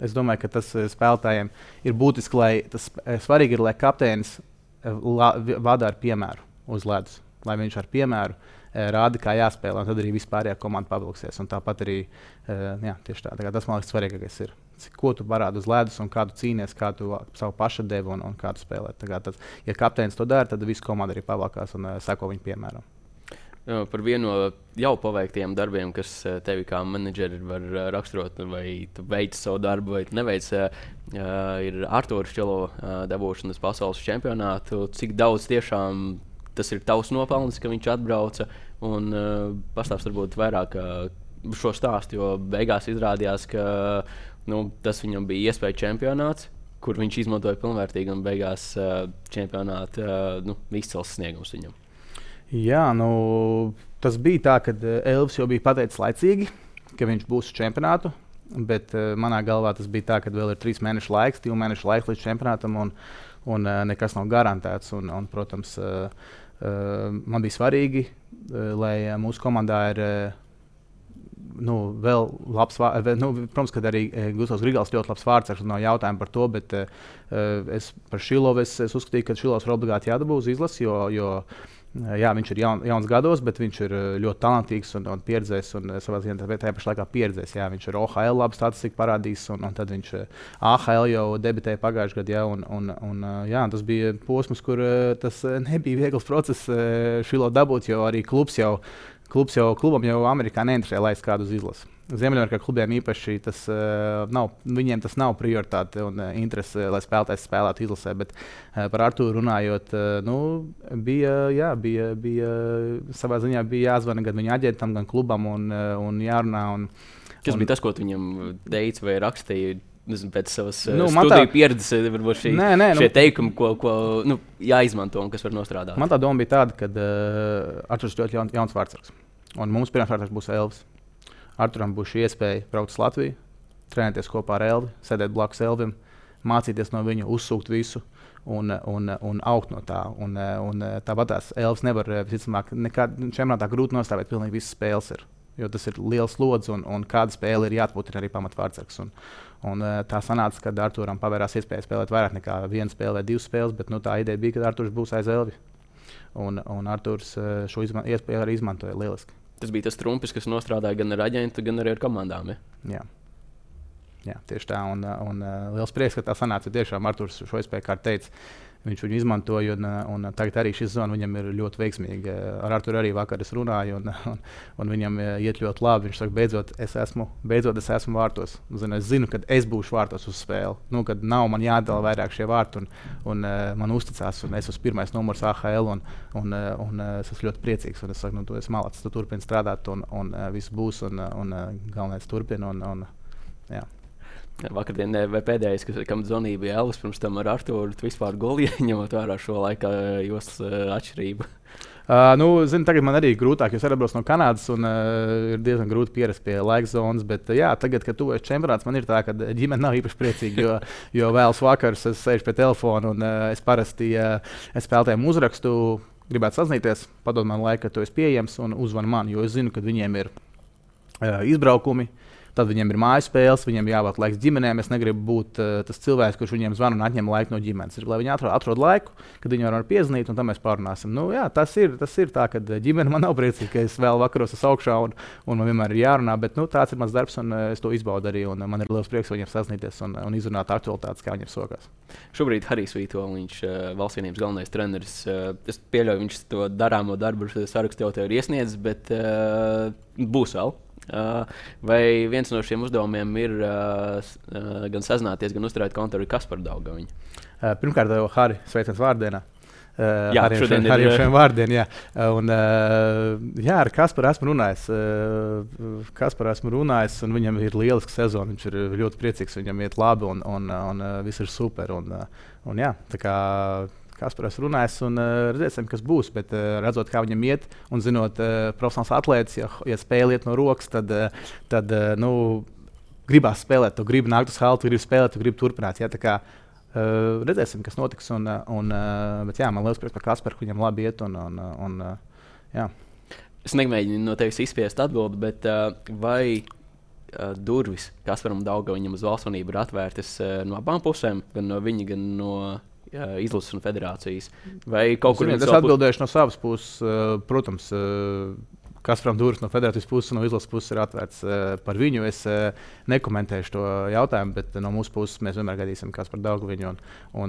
es domāju, ka tas spēlētājiem ir būtiski, lai tas svarīgi ir, lai kapteinis vada ar piemēru uz ledus, lai viņš ar piemēru rāda, kā jāspēlē, un tad arī vispārējā komanda pavilksies. Un tāpat arī jā, tā, tā tas man liekas svarīgākais ir. Ko tu parādi uz ledus, un kādu cīnies, kā tu savu pašu devu un, un kādu spēlē. Tas, ja kapteinis to dara, tad visa komanda arī pavalkās un seko viņa piemēram. Par vienu no jau paveiktiem darbiem, kas tevi kā menedžeri var raksturot, vai tu veici savu darbu, vai neveic, ir Arthurs Čelo dabūšanas pasaules čempionātu. Cik daudz tiešām tas ir tavs nopelns, ka viņš atbrauca un uh, pastāst varbūt vairāk šo stāstu, jo beigās izrādījās, ka nu, tas viņam bija iespēja čempionāts. Kur viņš izmantoja pilnvērtīgi un beigās uh, čempionāta uh, nu, izcils sniegums viņam. Jā, nu, tas bija tā, ka Elvis jau bija pateicis laicīgi, ka viņš būs uz čempionātu. Bet uh, manā galvā tas bija tā, ka vēl ir trīs mēnešu laiks, divu mēnešu laiks līdz čempionātam, un, un uh, nekas nav garantēts. Un, un, protams, uh, Eh, man bija svarīgi, eh, lai mūsu komandā ir eh, nu, vēl labs vārds. Nu, protams, ka arī Gustavs Grigals ļoti labs vārds. Ar nav jautājumu par to, bet uh, es par Šilovu es, es uzskatīju, ka Šilovs ir obligāti jādabū uz izlasi, jo, jo Jā, viņš ir jaun, jauns gados, bet viņš ir ļoti talantīgs un, un pieredzējis. Un, savā ziņā tajā pašā laikā pieredzējis. Jā, viņš ir OHL labi statistiku parādījis, un, un tad viņš AHL jau debitēja pagājušajā gadā. Jā, un, un, un, jā, tas bija posms, kur tas nebija viegls process šilo dabūt, jo arī klubs jau, klubs jau klubam jau Amerikā neinteresē laist kādu uz izlasi. Ziemeļamerikas klubiem īpaši tas uh, nav, viņiem tas nav prioritāte un uh, interese, lai spēlētājs spēlētu izlasē. Bet uh, par Arthuru runājot, uh, nu, bija, jā, bija, bija savā ziņā bija jāzvana gan viņa aģentam, gan klubam un, uh, un jārunā. Un, Kas un, bija tas, ko viņam teica vai rakstīja? Nezinu, pēc savas nu, tā... pieredzes, varbūt šī, nē, nē, šie nu, teikumi, ko, ko nu, jāizmanto un kas var nostrādāt. Man tā doma bija tāda, ka uh, Arthurs ļoti jaun, jauns vārdsargs. Un mums pirmā vārdsargs būs Elvis. Arturam būs šī iespēja braukt uz Latviju, trenēties kopā ar Elvi, sēdēt blakus Elvim, mācīties no viņa, uzsūkt visu. Un, un, un augt no tā. Un, un tāpat tās Elvis nevar, visticamāk, nekad čempionātā grūti nostāvēt pilnīgi visas spēles. Ir. Jo tas ir liels slodzi, un, un kāda spēle ir jāatbūt ir arī pamatvārdsargs. Un, un tā sanāca, ka Arturam pavērās iespēja spēlēt vairāk nekā vienu spēli vai divas spēles, bet nu, tā ideja bija, ka Arturs būs aiz Elvi. Un, un Arturs šo izman, iespēju arī izmantoja lieliski tas bija tas trumpis, kas nostrādāja gan ar aģentu, gan arī ar komandām. Ja? Jā. Jā, tieši tā. Un, un liels prieks, ka tā sanāca. Tiešām Arthurs šo iespēju, kā teica, viņš viņu izmantoja. Un, un tagad arī šis zona viņam ir ļoti veiksmīga. Ar Arthuru arī vakar es runāju, un, un, un viņam iet ļoti labi. Viņš saka, beidzot, es esmu, beidzot, es esmu vārtos. Zinu, es zinu, ka es būšu vārtos uz spēli. Nu, kad nav man jādala vairāk šie vārti, un, un man uzticās, un es esmu pirmais numurs AHL. Un, un, un es esmu ļoti priecīgs. Es saku, nu, tu esi malacis, tu turpini strādāt, un, un viss būs, un, un galvenais turpina. Un, un, jā. Vakardien vai pēdējais, kas, kam zvanīja, bija Elvis. Pirms tam ar Arthuru vispār gulēji, ņemot vērā šo laika joslas uh, atšķirību. Uh, nu, zinu, tagad man arī ir grūtāk, jo es atbraucu no Kanādas un uh, ir diezgan grūti pierast pie laika zonas. Bet, uh, jā, tagad, kad tuvojas čempionāts, man ir tā, ka ģimene nav īpaši priecīga. Jo, jo vēlas vakars es sēžu pie telefona un uh, es parasti uh, es spēlētājiem uzrakstu, gribētu sazināties, padod man laiku, kad tu esi pieejams un uzvani man, jo es zinu, ka viņiem ir uh, izbraukumi. Uh, Tad viņiem ir mājas spēles, viņiem jābūt laiks ģimenēm. Es negribu būt uh, tas cilvēks, kurš viņiem zvana un atņem laiku no ģimenes. Es gribu, lai viņi atrod, atrod laiku, kad viņi var piezvanīt, un tam mēs pārunāsim. Nu, jā, tas ir, tas ir tā, ka ģimene man nav priecīga, ka es vēl vakaros esmu augšā un, un man vienmēr ir jārunā. Bet nu, tāds ir mans darbs, un uh, es to izbaudu arī. Man ir liels prieks viņiem sasniegties un, un izrunāt aktualitātes, kā viņiem sokās. Šobrīd Harijs Vītoļs, uh, valsts vienības galvenais treneris. Uh, es pieļauju, viņš to darāmo darbu sarakstu jau ir iesniedzis, bet uh, būs vēl. Uh, vai viens no šiem uzdevumiem ir uh, uh, gan sazināties, gan uzturēt kontu ar Kasparu Daugaviņu? Pirmkārt, jau Harri, sveiciens vārdienā. Uh, jā, arī šodien ir šiem vārdiem. Jā. Un, uh, jā, ar Kasparu esmu runājis. Uh, Kasparu esmu runājis, un viņam ir lieliska sezona. Viņš ir ļoti priecīgs, viņam iet labi, un, un, un, un viss ir super. Un, un, jā, tā kā Kaspars runās, un uh, redzēsim, kas būs. Bet uh, redzot, kā viņam iet, un zinot, uh, profesionāls atlētājs, ja, ja spēle iet no rokas, tad, uh, tad uh, nu, gribās spēlēt, tu gribi nākt uz haltu, gribi spēlēt, tu gribi turpināt. Ja, kā, Uh, redzēsim, kas notiks. Un, un, uh, bet, jā, man liekas, ka Kasparu viņam labi iet. Un, un, un, uh, jā. es nemēģinu no tevis izspiest atbildi, bet uh, vai uh, durvis Kasparam Daugaviņam uz valstsvanību ir atvērtas uh, no abām pusēm, gan no viņa, gan no izlases un federācijas? Vai kaut kur viens es atbildēšu no savas puses. Uh, protams, uh, Kasparam durvis no federācijas puses un no izlases puses ir atvērts uh, par viņu. Es uh, nekomentēšu to jautājumu, bet no mūsu puses mēs vienmēr gaidīsim Kasparu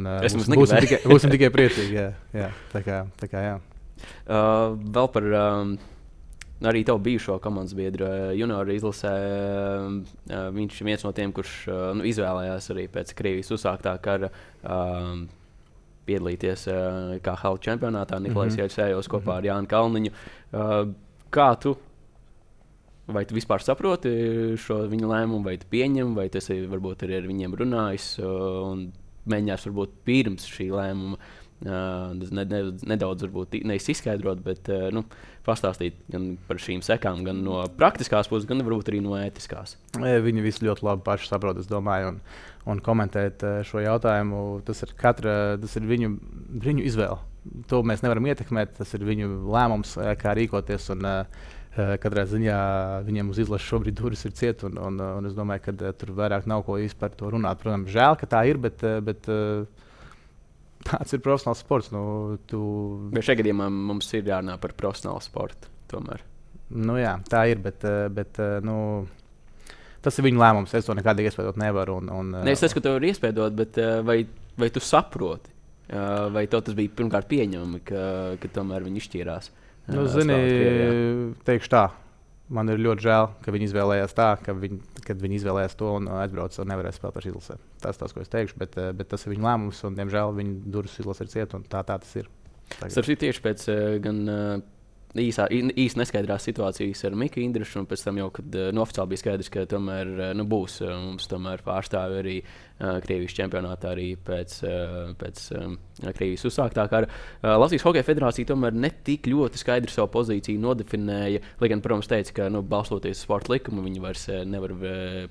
uh, būs- mums būsim, tikai, būsim tikai priecīgi. Jā, jā, tā kā, tā kā, jā. Uh, vēl par um, arī tavu bijušo komandas biedru uh, junioru izlasē. Uh, uh, viņš ir viens no tiem, kurš uh, nu, izvēlējās arī pēc Krievijas uzsāktā kara. Um, Piedalīties uh, KL čempionātā, Nikolais mm. -hmm. Jēdzējos kopā ar Jānu Kalniņu. Uh, kā tu Vai tu vispār saproti šo viņa lēmumu, vai tu pieņem, vai tas ir varbūt arī ar viņiem runājis uh, un mēģinājis varbūt pirms šī lēmuma uh, ne, ne, nedaudz varbūt i- nevis izskaidrot, bet uh, nu, pastāstīt gan par šīm sekām, gan no praktiskās puses, gan varbūt arī no ētiskās. Viņi visi ļoti labi paši saprot, es domāju, un, un komentēt šo jautājumu. Tas ir, katra, tas ir viņu, viņu izvēle. To mēs nevaram ietekmēt. Tas ir viņu lēmums, kā rīkoties. Un, Katrā ziņā viņiem uz izlases šobrīd durvis ir cietas, un, un, un es domāju, ka tur vairāk nav ko īsti par to runāt. Protams, žēl, ka tā ir, bet, bet e, tāds ir profesionāls sports. Nu, tu, Bet šajā gadījumā mums ir jārunā par profesionālu sportu. Tomēr. Nu, jā, tā ir. Bet, eh, bet, eh, nu, tas ir viņa lēmums. Es to nekādā iespējā nevaru. Un, un, Ne, es saprotu, ka tev ir iespējams, bet vai, vai tu saproti, vai tev tas bija pirmkārt pieņemami, ka, ka tomēr viņi izšķīrās? Nu, zini, teikšu tā. Man ir ļoti žēl, ka viņi izvēlējās tā, ka viņi, kad viņi izvēlējās to un aizbrauca un nevarēja spēlēt pašā izlasē. Tas tas, ko es teikšu, bet, eh, bet tas ir viņa lēmums, un, diemžēl, viņa durvis izlasē ir cieta, un tā, tā tas ir. Starp citu, tieši pēc uh, gan uh, īsā, īsti neskaidrās situācijas ar Miku Indrišu, un pēc tam jau, kad uh, oficiāli bija skaidrs, ka tomēr uh, nu, būs uh, mums pārstāvi arī uh, Krievijas čempionātā arī pēc, uh, pēc um, Krievijas uzsāktā kara. Uh, Latvijas Hokeja federācija tomēr ne tik ļoti skaidri savu pozīciju nodefinēja, lai gan, protams, teica, ka nu, balstoties uz sporta likumu, viņi vairs nevar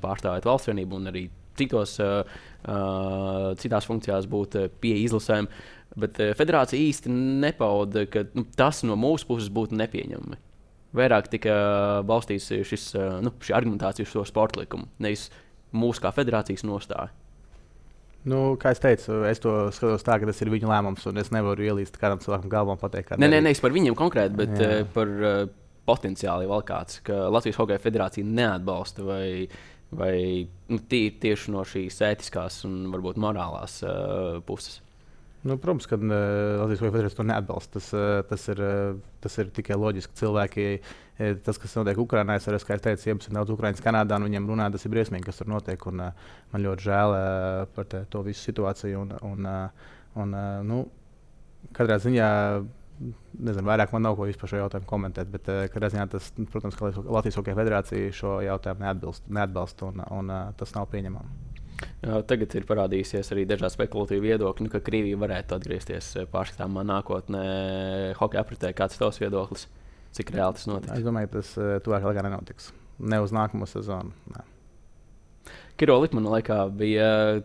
pārstāvēt valsts vienību un arī citos, uh, uh, citās funkcijās būt uh, pie izlasēm. Bet federācija īsti nepauda, ka nu, tas no mūsu puses būtu nepieņemami. Vairāk tika balstīts šis, nu, šī argumentācija uz šo sporta likumu, nevis mūsu kā federācijas nostāja. Nu, kā jau teicu, es to skatos tā, ka tas ir viņa lēmums, un es nevaru ielīst kādam cilvēkam galvā un pateikt, kā Nē, nē, darīt. nevis par viņiem konkrēti, bet Jā. par uh, potenciāli vēl kāds, ka Latvijas Hokeja federācija neatbalsta vai, vai nu, tie, tieši no šīs ētiskās un varbūt morālās uh, puses. Nu, protams, ka uh, Latvijas Banka to neatbalsta. Tas, uh, tas, ir, uh, tas ir tikai loģiski. Cilvēki, eh, tas, kas notiek Ukrajinā, es arī skaitu, teicu, ja ir daudz Ukraiņas Kanādā, un viņiem runā, tas ir briesmīgi, kas tur notiek. Un, uh, man ļoti žēl uh, par te, to visu situāciju. Un, un, uh, un, uh, nu, katrā ziņā. Nezinu, vairāk man nav ko vispār šo jautājumu komentēt, bet, uh, katrā ziņā, tas, protams, ka Latvijas Banka Federācija šo jautājumu neatbilst, neatbalsta, un, un uh, tas nav pieņemami. Tagad ir parādījusies arī dažādi spekulatīvi viedokļi, nu, ka Krievija varētu atgriezties eh, pārskatāmā nākotnē, hokeja apritē. Kāds ir tavs viedoklis? Cik reāli tas notiks? Es domāju, ka tas tuvākajā laikā nenotiks. Ne uz nākamo sezonu. Nē. Kiro Likmana laikā bija eh,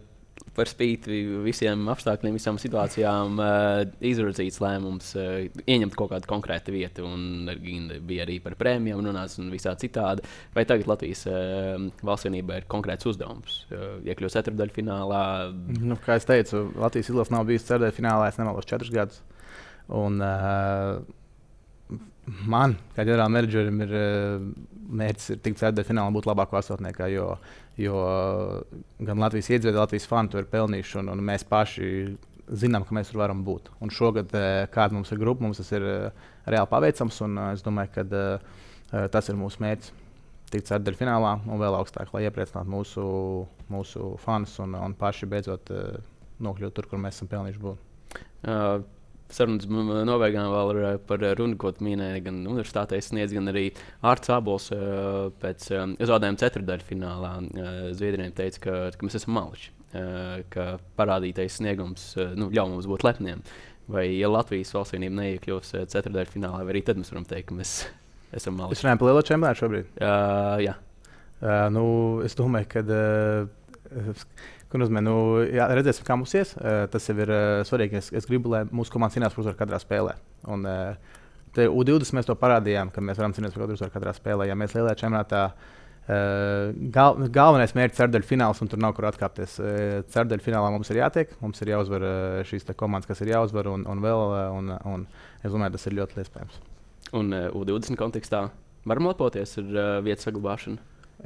par spīti visiem apstākļiem, visām situācijām, uh, izraudzīts lēmums uh, ieņemt kaut kādu konkrētu vietu. Un bija arī par prēmijām runāts un visā citādi. Vai tagad Latvijas uh, valstsvienībā ir konkrēts uzdevums? Uh, iekļūt ceturdaļfinālā, Nu, kā jau teicu, Latvijas izlase nav bijusi ceturtajā finālā, es nemaldos četrus gadus. Un, uh, man, kā ģenerālmenedžerim, ir uh, mērķis ir tikt ceturtajā finālā būt labākam astotniekam, jo, jo gan Latvijas iedzīvotāji, gan Latvijas fani to ir pelnījuši, un, un mēs paši zinām, ka mēs tur varam būt. Un šogad, uh, kāda mums ir grupa, mums tas ir uh, reāli paveicams, un uh, es domāju, ka tas ir mūsu mērķis. Tikt ceturtajā finālā un vēl augstāk, lai iepriecinātu mūsu, mūsu fanus un, un paši beidzot nokļūt tur, kur mēs esam pelnījuši būt. Uh, Sarunas nobeigām vēl ir uh, par uh, runu, ko tu minēji. Gan universitātē sniedz, gan arī Arts Abols uh, pēc um, zaudējuma ceturdaļā finālā. Zviedriem teica, ka, ka mēs esam maliči, uh, ka parādītais sniegums nu, ļauj mums būt lepniem. Vai, ja Latvijas valstsvienība neiekļūs uh, ceturdaļā finālā, vai arī tad mēs varam teikt, ka mēs esam Es maliči? runāju par lielo čempionātu šobrīd. Uh, jā, Uh, nu, es domāju, ka uh, Kur nozīmē, nu, jā, redzēsim, kā mums ies. Uh, tas jau ir uh, svarīgi. Es, es gribu, lai mūsu komanda cīnās par uzvaru katrā spēlē. Un, uh, U20 mēs to parādījām, ka mēs varam cīnīties par katru uzvaru katrā spēlē. Ja mēs lielajā čempionātā gal, galvenais mērķis ir cerdaļu fināls, un tur nav kur atkāpties. Cerdaļu finālā mums ir jātiek, mums ir jāuzvar šīs komandas, kas ir jāuzvar, un, un vēl, un, un es domāju, tas ir ļoti iespējams. Un uh, U20 kontekstā varam lepoties ar vietas saglabāšanu.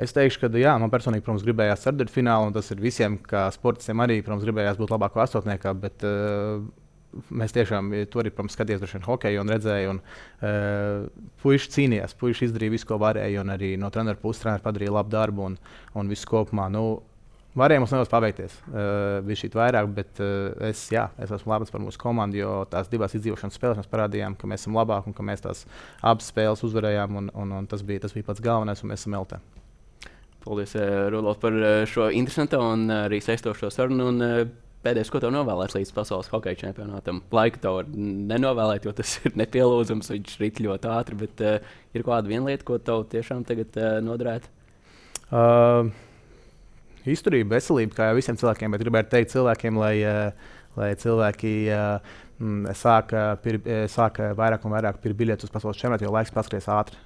Es teikšu, ka jā, man personīgi, protams, gribējās ceturtajā finālā, un tas ir visiem, kā sportistiem, arī, protams, gribējās būt labākā astotniekā. Bet, uh, Mēs tiešām tur arī skatījāmies droši vien hokeju un redzējām, un uh, puiši cīnījās, puiši izdarīja visu, ko varēja, un arī no treneru puses treneris padarīja labu darbu un, un visu kopumā. Nu, Varēja mums nedaudz paveikties, uh, bija šī vairāk, bet uh, es, jā, es esmu labs par mūsu komandu, jo tās divas izdzīvošanas spēles mēs parādījām, ka mēs esam labāki un ka mēs tās abas spēles uzvarējām. Un, un, un tas, bija, tas bija pats galvenais, un mēs esam LT. Paldies, eh, Rudolf, par eh, šo interesantu un eh, arī saistošo sarunu. Un, pēdējais, ko tev novēlēt līdz pasaules hokeja čempionātam. Laiku tev nenovēlēt, jo tas ir nepielūdzams. Viņš rīt ļoti ātri, bet uh, ir kāda viena lieta, ko tev tiešām tagad uh, noderētu? Uh, izturība, veselība, kā jau visiem cilvēkiem, bet gribētu teikt cilvēkiem, lai, uh, lai cilvēki. Uh, Mm, sāka, pir, e, sāka vairāk un vairāk pirkt biļetes uz pasaules čempionātu, jo laiks paskries ātri.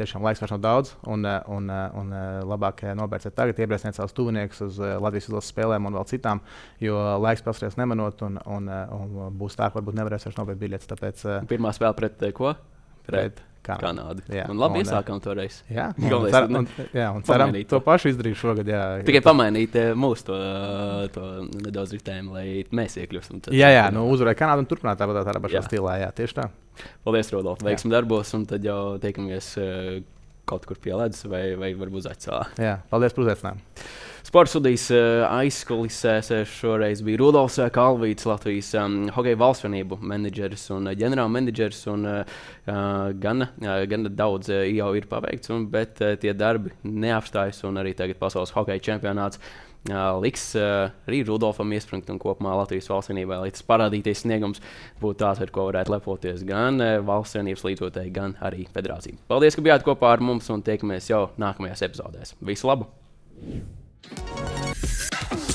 Tiešām laiks vairs nav daudz, un, un, un, labāk nopērciet tagad, iebriesniet savus tuviniekus uz Latvijas izlases spēlēm un vēl citām, jo laiks paskries nemanot, un, un, un būs tā, ka varbūt nevarēs vairs nopērkt biļetes. Tāpēc, Pirmā spēle pret ko? Pret, pret Kanādu. Kanādu. Jā, un labi un, iesākām toreiz. Jā, un, cer, un, jā, un ceram, to. to pašu izdarīt šogad. Jā, Tikai pamainīt eh, mūsu to, to nedaudz ritējumu, lai mēs iekļūstam. Jā, jā, nu uzvarēja Kanādu un turpināt tādā, tādā pašā jā. stilā. Jā, tieši tā. Paldies, Rodolf. Veiksim darbos, un tad jau tiekamies kaut kur pie ledus vai, vai varbūt zaķcelā. Jā, paldies par uzaicinājumu. Sports studijas uh, aizkulisēs šoreiz bija Rudolfs uh, Kalvīts, Latvijas um, hokeja valstsvienību menedžeris un uh, ģenerālmenedžeris. Uh, gan, uh, gan daudz uh, jau ir paveikts, un, bet uh, tie darbi neapstājas. Arī tagad pasaules hokeja čempionāts uh, liks uh, arī Rudolfam iespringt un kopumā Latvijas valstsvienībai, lai tas parādīties sniegums būtu tāds, ar ko varētu lepoties gan uh, valstsvienības līdzotēji, gan arī federācija. Paldies, ka bijāt kopā ar mums un tiekamies jau nākamajās epizodēs. Visu labu! スタート!